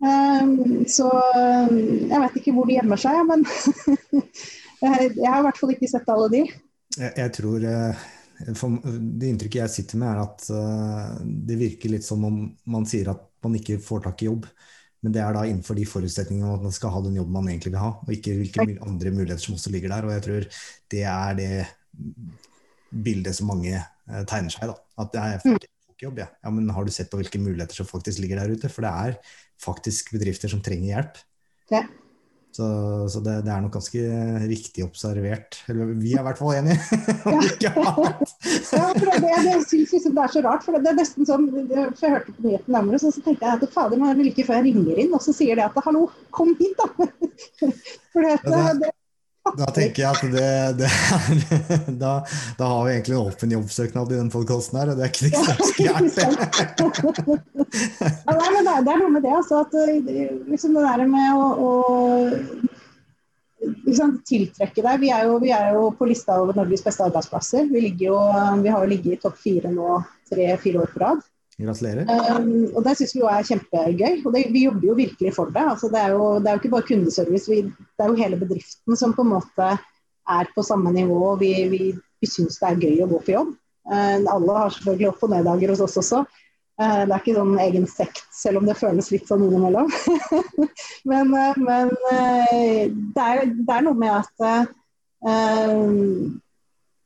S2: Så jeg vet ikke hvor de gjemmer seg, men jeg har i hvert fall ikke sett alle de.
S1: Jeg, jeg tror Det inntrykket jeg sitter med, er at det virker litt som om man sier at man ikke får tak i jobb. Men det er da innenfor de forutsetningene at man skal ha den jobben man egentlig vil ha, og ikke hvilke andre muligheter som også ligger der. Og jeg tror det er det bildet som mange eh, tegner seg. da, At det er ikke jobb, ja. ja. Men har du sett på hvilke muligheter som faktisk ligger der ute? For det er faktisk bedrifter som trenger hjelp. Ja. Så, så det, det, er nok ganske riktig observert. Eller vi er i hvert fall enige.
S2: ja. ja, for det, det, det syns liksom det er så rart. For det, det er nesten sånn, for Jeg hørte på nyheten nærmere, så, så tenkte jeg at fader, men like før jeg ringer inn, og så sier de at hallo, kom hit, da. For det, det,
S1: da tenker jeg at det, det da, da, har vi egentlig en åpen jobbsøknad i den podkasten her, og det er ikke det største
S2: hjelp. ja, nei, men det, det er noe med det, altså, at liksom det der med å, å liksom, tiltrekke deg vi er, jo, vi er, jo, på lista over Norges beste arbeidsplasser. Vi, jo, vi har jo ligget i topp fire nå tre-fire år på rad.
S1: Gratulerer.
S2: Um, og Det syns vi jo er kjempegøy. og det, Vi jobber jo virkelig for det. Altså, det, er jo, det, er jo, ikke bare kundeservice, vi, det er jo hele bedriften som på en måte er på samme nivå. Vi, vi, vi syns det er gøy å gå på jobb. Uh, alle har selvfølgelig opp- og neddager hos oss også. Uh, det er ikke sånn egen sekt, selv om det føles litt sånn innimellom. men, uh, men det, er, det, er, noe med at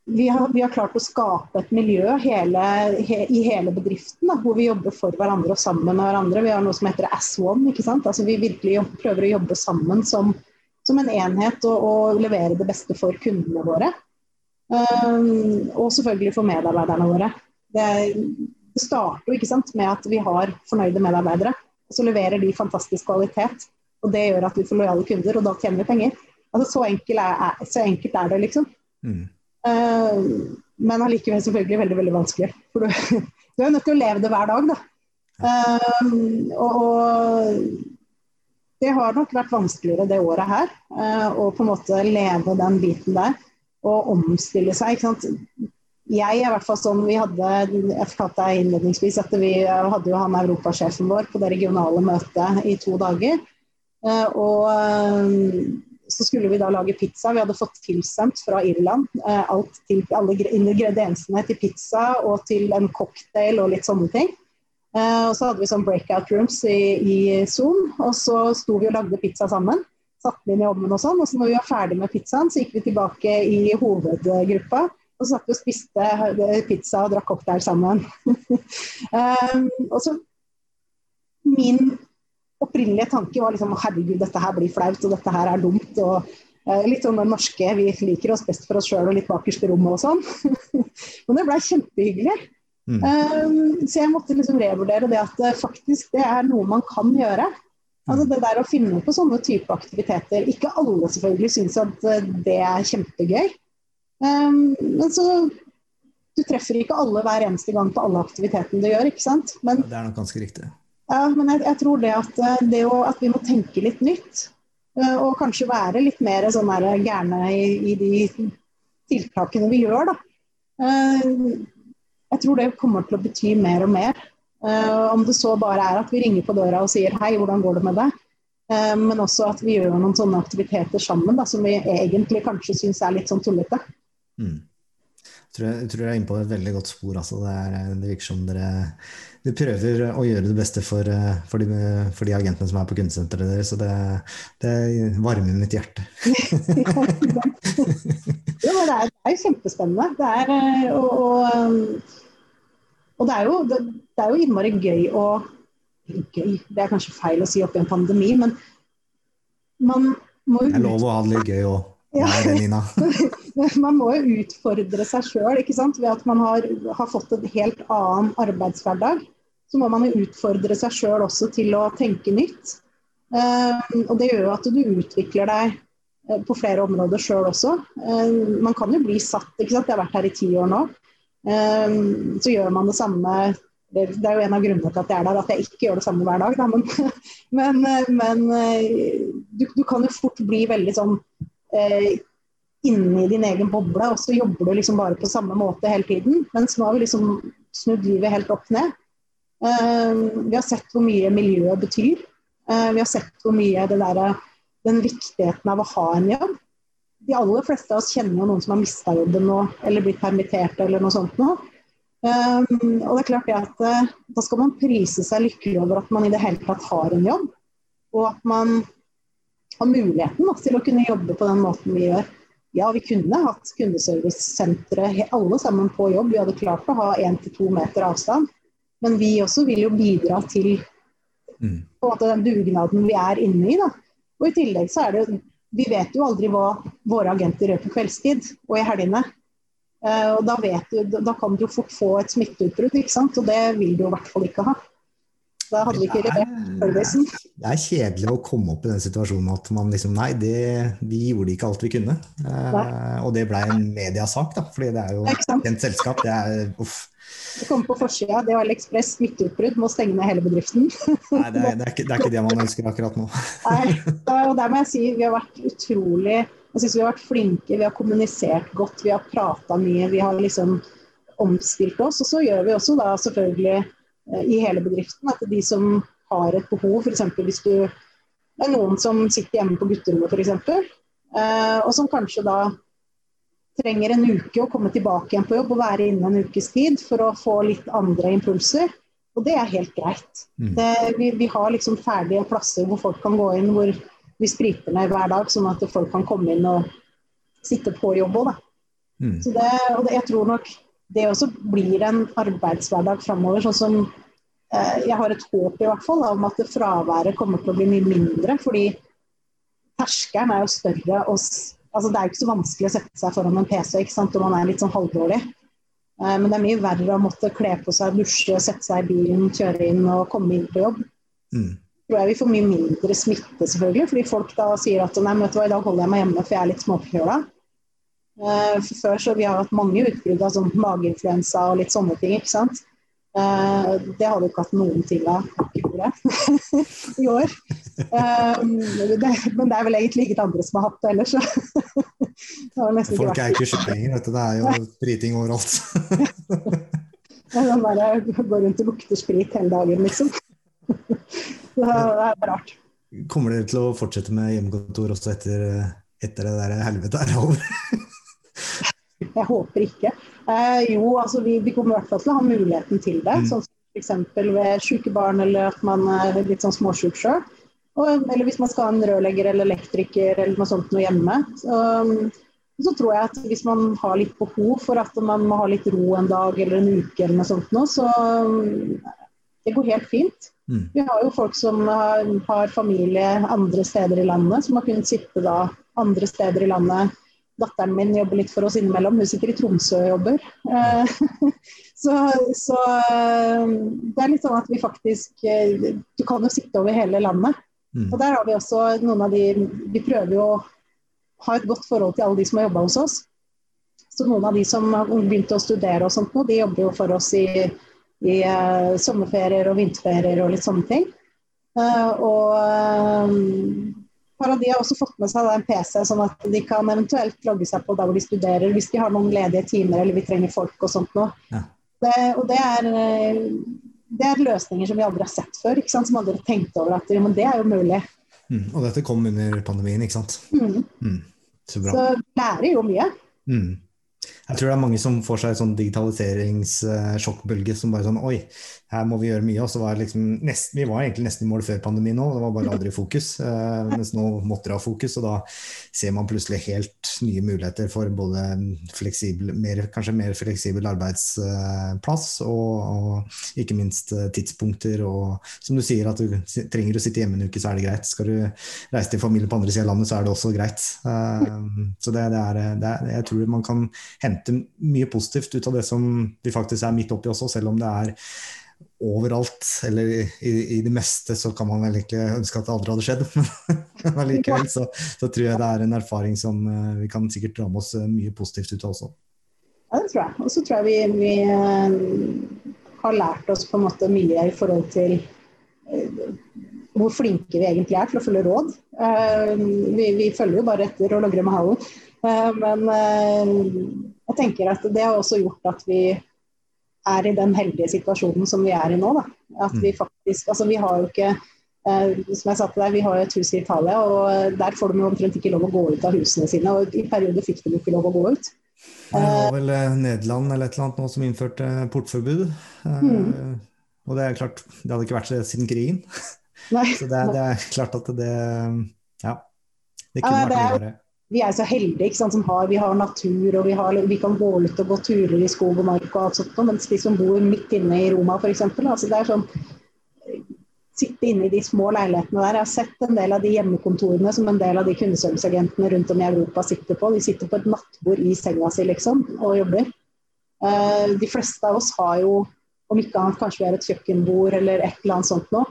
S2: vi har, vi har, klart å skape et miljø hele, he, i hele bedriften da, hvor vi jobber for hverandre og sammen med hverandre. Vi har noe som heter As One. ikke sant? Altså Vi virkelig jobber, prøver å jobbe sammen som, som en enhet og, og, levere det beste for kundene våre. Um, og selvfølgelig for medarbeiderne våre. Det, det starter ikke sant, med at vi har fornøyde medarbeidere. Og så leverer de fantastisk kvalitet. Og det gjør at vi får lojale kunder, og da tjener vi penger. Altså Så enkelt er, så enkelt er det, liksom. Mm. Eh, men allikevel selvfølgelig veldig veldig vanskelig. For du, du er nødt til å leve det hver dag, da. Uh, og det har nok vært vanskeligere det året her. Uh, å på en måte leve den biten der. Og omstille seg. ikke sant? Jeg er i hvert fall sånn, vi hadde, Jeg fortalte deg innledningsvis at vi hadde jo han europasjefen vår på det regionale møtet i to dager. Og så skulle vi da lage pizza. Vi hadde fått tilsendt fra Irland eh, alt til, alle ingrediensene til pizza og til en cocktail og litt sånne ting. Eh, og så hadde vi sånn breakout rooms i, i, Zoom, og så sto vi og lagde pizza sammen. Satte den inn i ovnen og sånn. Og så når vi var ferdig med pizzaen, så gikk vi tilbake i hovedgruppa. Og så satt vi og spiste eh, pizza og drakk cocktail sammen. um, og så min opprinnelige tanke var liksom herregud, dette her blir flaut, og dette her er dumt. og eh, Litt sånn den norske, vi liker oss best for oss sjøl og litt bakerst i rommet og sånn. Men det blei kjempehyggelig. Mm. Um, så jeg måtte liksom revurdere det at uh, faktisk det er noe man kan gjøre. Altså det der å finne på sånne type aktiviteter. Ikke alle selvfølgelig syns at uh, det er kjempegøy. Um, men så Du treffer ikke alle hver eneste gang på alle aktivitetene du gjør, ikke sant.
S1: Men, det er nok ganske riktig.
S2: Ja, men jeg, jeg tror det at, det å, at vi må tenke litt nytt. Og kanskje være litt mer sånn gærne i, i, de tiltakene vi gjør, da. Jeg tror det kommer til å bety mer og mer. Om det så bare er at vi ringer på døra og sier hei, hvordan går det med deg? Men også at vi gjør noen sånne aktiviteter sammen da, som vi egentlig kanskje syns er litt sånn tullete. Mm.
S1: Jeg, tror jeg, dere er inne på et veldig godt spor. Altså. Det, er, det, virker som dere, dere, prøver å gjøre det beste for, eh, for, de, for de, agentene som er på kundesenteret deres. Så det, det varmer mitt hjerte.
S2: ja, det, er, det er kjempespennende. Det er, og, og og det er, jo, det, det er jo innmari gøy å Gøy, det er kanskje feil å si oppi en pandemi, men man må
S1: jo Det er lov å ha det litt gøy òg. Ja.
S2: Man må jo utfordre seg sjøl ved at man har, har, fått en helt annen arbeidshverdag. Så må man jo utfordre seg sjøl også til å tenke nytt. Uh, og det gjør jo at du utvikler deg uh, på flere områder sjøl også. Uh, man kan jo bli satt, ikke sant. Jeg har vært her i ti år nå. Så gjør man det samme det er jo en av grunnene til at jeg er der, at jeg ikke gjør det samme hver dag. Da. Men, men, men du, du, kan jo fort bli veldig sånn eh, inni din egen boble, og så jobber du liksom bare på samme måte hele tiden. Mens nå har vi liksom snudd livet helt opp ned. Eh, vi har sett hvor mye miljøet betyr. Eh, vi har sett hvor mye der, den viktigheten av å ha en jobb de aller fleste av oss kjenner jo noen som har mista jobben nå, eller blitt permittert eller noe sånt nå. Um, og det er klart det at uh, Da skal man prise seg lykkelig over at man i det hele tatt har en jobb. Og at man har muligheten til å kunne jobbe på den måten vi gjør. Ja, vi kunne hatt kundeservicesentre alle sammen på jobb. Vi hadde klart å ha én til to meter avstand. Men vi også vil jo bidra til mm. den dugnaden vi er inne i. Da. Og i tillegg så er det jo vi vet jo aldri hva våre agenter gjør på kveldstid og i helgene. Uh, og da, du, da, kan du jo fort få et smitteutbrudd, ikke sant? og det vil du i hvert fall ikke ha. Da hadde vi ikke levert servicen.
S1: Det er kjedelig å komme opp i den situasjonen at man liksom Nei, det, vi gjorde ikke alt vi kunne. Uh, og det ble en mediasak, da, fordi det er jo et kjent selskap. Det er uff.
S2: Det kommer på forsida. Det var Ekspress smitteutbrudd, må stenge ned hele bedriften.
S1: Nei, det er, det, er ikke, det er, ikke, det man ønsker akkurat nå.
S2: Nei, og der må jeg si vi har vært utrolig Jeg syns vi har vært flinke. Vi har kommunisert godt, vi har prata mye. Vi har liksom omstilt oss. Og så gjør vi også da selvfølgelig eh, i hele bedriften at de som har et behov, f.eks. hvis du det er noen som sitter hjemme på gutterommet f.eks., eh, og som kanskje da trenger en uke å komme tilbake igjen på jobb og være inne en ukes tid for å få litt andre impulser. Og det er helt greit. Mm. Det, vi, vi, har liksom ferdige plasser hvor folk kan gå inn, hvor vi spriter ned hver dag, sånn at folk kan komme inn og sitte på jobb òg, mm. Så det, og det, jeg tror nok det også blir en arbeidshverdag framover. Sånn som eh, jeg har et håp i hvert fall om at fraværet kommer til å bli mye mindre. Fordi terskelen er jo større og Altså, det er jo ikke så vanskelig å sette seg foran en PC ikke sant, om man er litt sånn halvdårlig. Eh, men det er mye verre å måtte kle på seg, dusje, sette seg i bilen, kjøre inn og komme inn på jobb. Mm. tror jeg vi får mye mindre smitte, selvfølgelig. Fordi folk da sier at nei, vet du hva, i dag holder jeg meg hjemme for jeg er litt småforkjøla. Uh, for før så vi har hatt mange utbrudd av sånn mageinfluensa og litt sånne ting. ikke sant? Uh, det har vi ikke hatt noen ting av i år. Um, men det er vel egentlig ikke andre som har hatt det ellers.
S1: det Folk er ikke sjuke vet du. Det er jo spriting overalt.
S2: Den bare går rundt og lukter sprit hele dagen, liksom. Det er rart.
S1: Kommer dere til å fortsette med hjemmekontor også etter, etter det der helvete er over?
S2: Jeg håper ikke. Eh, jo, altså vi, vi, kommer i hvert fall til å ha muligheten til det. Mm. Sånn F.eks. ved syke barn eller at man er litt sånn småsjuk sjøl. Eller hvis man skal ha en rørlegger eller elektriker eller noe sånt noe hjemme. Så, så, tror jeg at hvis man har litt behov for at man må ha litt ro en dag eller en uke eller noe sånt noe, så det går helt fint. Mm. Vi har jo folk som har, har, familie andre steder i landet, som har kunnet sitte da andre steder i landet datteren min jobber litt for oss innimellom. Hun sitter i Tromsø og jobber. Eh, så, så, det er litt sånn at vi faktisk Du kan jo sitte over hele landet. Mm. Og der har vi også noen av de Vi prøver jo å ha et godt forhold til alle de som har jobba hos oss. Så noen av de som har begynt å studere og sånt nå, de jobber jo for oss i, i sommerferier og vinterferier og litt sånne ting. Og av de har også fått med seg en PC, sånn at de kan eventuelt logge seg på der hvor de studerer, hvis de har noen ledige timer eller vi trenger folk og sånt noe. Ja. Det, og det er, det er, løsninger som vi aldri har sett før, ikke sant? som aldri har tenkt over at men det er jo mulig.
S1: Mm, og dette kom under pandemien, ikke sant?
S2: Mm. Mm, så bra. Så lærer jo mye.
S1: Mm. Jeg tror det er mange som får seg en sånn digitaliseringssjokkbølge som bare sånn Oi, her må vi gjøre mye. Og så var liksom nesten, vi var egentlig nesten i mål før pandemien nå, det var bare aldri fokus. Eh, mens nå måtte det ha fokus, og da ser man plutselig helt nye muligheter for både fleksibel, mer, kanskje mer fleksibel arbeidsplass og, og, ikke minst eh, tidspunkter. Og som du sier, at du trenger å sitte hjemme en uke, så er det greit. Skal du reise til familie på andre sida av landet, så er det også greit. Eh, så det, det, er, det er, jeg tror man kan hente mye positivt ut av det som vi faktisk er midt oppi også, selv om det er overalt, eller i, i, det meste, så kan man vel ikke ønske at det aldri hadde skjedd. Men allikevel så, så, tror jeg det er en erfaring som uh, vi kan sikkert dra med oss uh, mye positivt ut av også.
S2: Ja, det tror jeg. Og så tror jeg vi, vi uh, har lært oss på en måte mye i forhold til hvor flinke vi egentlig er til å følge råd. Vi, vi følger jo bare etter og logrer med halen. Men jeg tenker at det har også gjort at vi er i den heldige situasjonen som vi er i nå. Da. At vi mm. faktisk, altså vi har jo ikke eh, som jeg sa til deg, Vi har jo et hus i Italia, og der får de omtrent ikke lov å gå ut av husene sine. og I perioder fikk de ikke lov å gå ut.
S1: Det var vel eh, Nederland eller et eller annet nå som innførte portforbud. Eh, mm. Og det er klart, det hadde ikke vært det siden krigen. Nei. Så det, det, er klart at det Ja. Det kunne ja, vært mye
S2: vi er så heldige ikke sant, som har, vi har natur og vi, har, vi, kan gå ut og gå turer i skog og mark og alt sånt. Mens de som bor midt inne i Roma f.eks. Altså det er sånn Sitte inne i de små leilighetene der. Jeg har sett en del av de hjemmekontorene som en del av de kundeserviceagentene rundt om i Europa sitter på. De sitter på et nattbord i senga si liksom og jobber. Uh, de fleste av oss har jo, om ikke annet kanskje vi har et kjøkkenbord eller et eller annet sånt noe.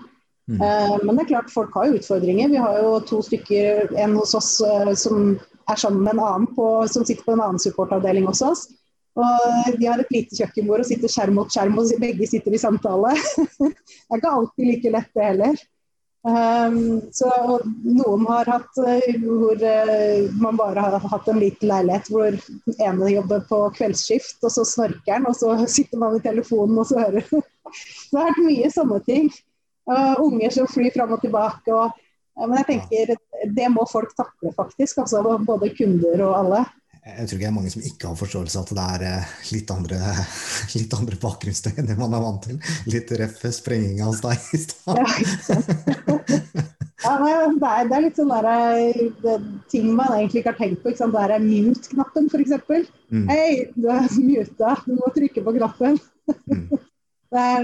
S2: Mm. Uh, men det er klart folk har jo utfordringer. Vi har jo to stykker, en hos oss uh, som er sammen med en annen på, som sitter på en annen supportavdeling hos oss. Og de har et lite kjøkkenbord og sitter skjerm mot skjerm, og begge sitter i samtale. det er ikke alltid like lett, det heller. Um, så noen har hatt uh, hvor uh, man bare har hatt en liten leilighet hvor ene jobber på kveldsskift, og så snorker han, og så sitter man i telefonen og så hører Det har vært mye sånne ting. Uh, unger som flyr fram og tilbake. og men jeg tenker det må folk takle, faktisk. Altså, både kunder og alle.
S1: Jeg tror ikke det er mange som ikke har forståelse av at det er eh, litt andre, litt andre bakgrunnsstøy enn det man er vant til. Litt røff sprenging hos deg i stad.
S2: Ja, det, er, det er litt sånn der, det, ting man egentlig ikke har tenkt på. Ikke sant? Det er mute-knappen, f.eks. Mm. Hei, du er muta, du må trykke på knappen. Mm. Er,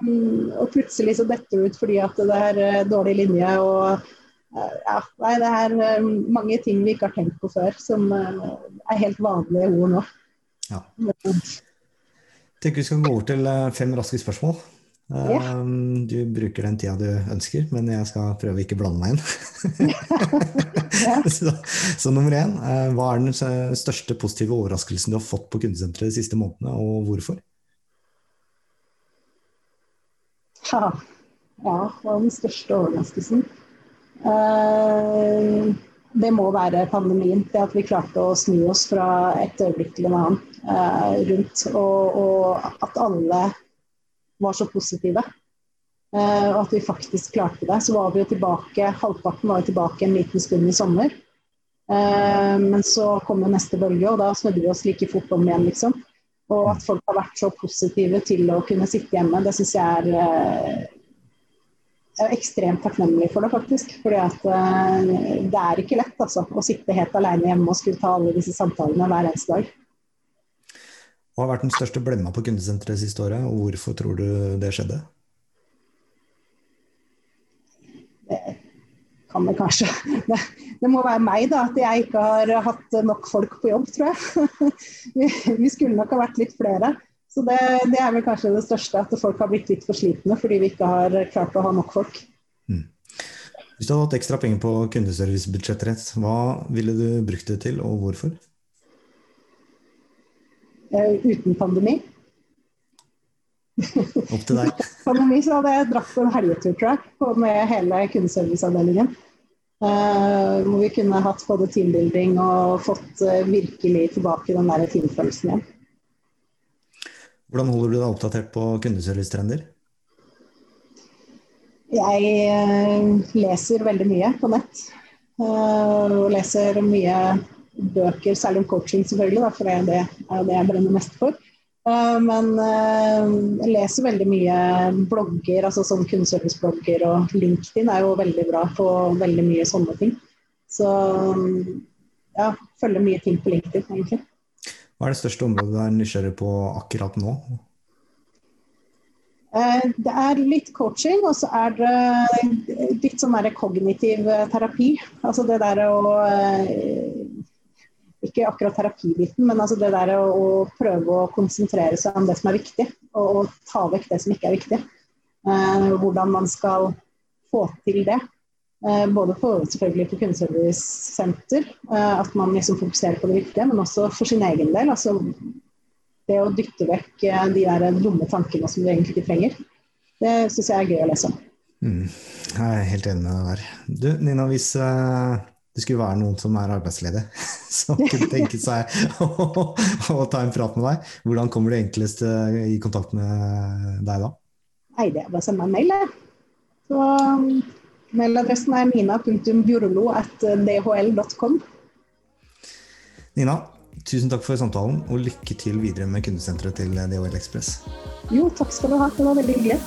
S2: um, og plutselig så detter du ut fordi at det er dårlig linje og ja, nei, det er um, mange ting vi ikke har tenkt på før, som uh, er helt vanlige ord nå. Ja.
S1: Jeg tenker vi skal gå over til fem raske spørsmål. Ja. Du bruker den tida du ønsker, men jeg skal prøve å ikke blande meg inn. så, så, nummer én, hva er den største positive overraskelsen du har fått på kundesenteret de siste månedene, og hvorfor?
S2: Ja, ja hva er den største overraskelsen? Uh, det må være pandemien. Det at vi klarte å snu oss fra et øyeblikk til en annen uh, rundt. Og, og, at alle var så positive. Uh, og at vi faktisk klarte det. Så var vi jo tilbake, halvparten var jo tilbake en liten stund i sommer. men så kom jo neste bølge, og da snudde vi oss like fort om igjen, liksom. Og at folk har vært så positive til å kunne sitte hjemme, det syns jeg er, eh, er ekstremt takknemlig for det, faktisk. Fordi at eh, det er ikke lett altså, å sitte helt alene hjemme og skulle ta alle disse samtalene hver eneste dag.
S1: Hva har vært den største blemma på kundesenteret siste året, og hvorfor tror du det skjedde?
S2: kan det kanskje. Det, det, må være meg, da, at jeg ikke har hatt nok folk på jobb, tror jeg. Vi, vi skulle nok ha vært litt flere. Så det, det, er vel kanskje det største, at folk har blitt litt for slitne fordi vi ikke har klart å ha nok folk. Mm.
S1: Hvis du hadde hatt ekstra penger på kundeservicebudsjettet, hva ville du brukt det til, og hvorfor?
S2: Uh, uten pandemi.
S1: Opp til deg.
S2: pandemi så hadde jeg dratt på en helgetur, tror jeg, med hele kundeserviceavdelingen. Uh, hvor vi kunne hatt både teambuilding og fått uh, virkelig tilbake den der teamfølelsen igjen.
S1: Hvordan holder du deg oppdatert på kundeservicetrender?
S2: Jeg leser veldig mye på nett. Og leser mye bøker, særlig om coaching selvfølgelig, for det er det, jeg brenner mest for. Eh, men eh, jeg leser veldig mye blogger, altså sånn kundeserviceblogger, og LinkedIn er jo veldig bra på veldig mye sånne ting. Så ja, følger mye ting på LinkedIn, egentlig.
S1: Hva er det største området du er nysgjerrig på akkurat nå?
S2: Eh, det er litt coaching, og så er det litt sånn kognitiv terapi. Altså det der å ikke akkurat terapibiten, men altså det der å, prøve å konsentrere seg om det som er viktig, og, ta vekk det som ikke er viktig. Eh, hvordan man skal få til det. Eh, både for, selvfølgelig for kundeservicesenter, eh, at man liksom fokuserer på det viktige, men også for sin egen del. altså Det å dytte vekk eh, de der dumme tankene som du egentlig ikke trenger. Det syns jeg er gøy å lese om.
S1: Mm, jeg er helt enig med deg der. Du, Nina, hvis det skulle være noen som er arbeidsledige, som kunne tenke seg å, å, ta en prat med deg. Hvordan kommer du enklest i kontakt med deg da?
S2: Nei, det er bare å sende meg en mail, Så um, Mailadressen er nina.bjorlo.dhl.com.
S1: Nina, tusen takk for samtalen, og lykke til videre med kundesenteret til DHL Ekspress.
S2: Jo, takk skal du ha. Det var veldig hyggelig.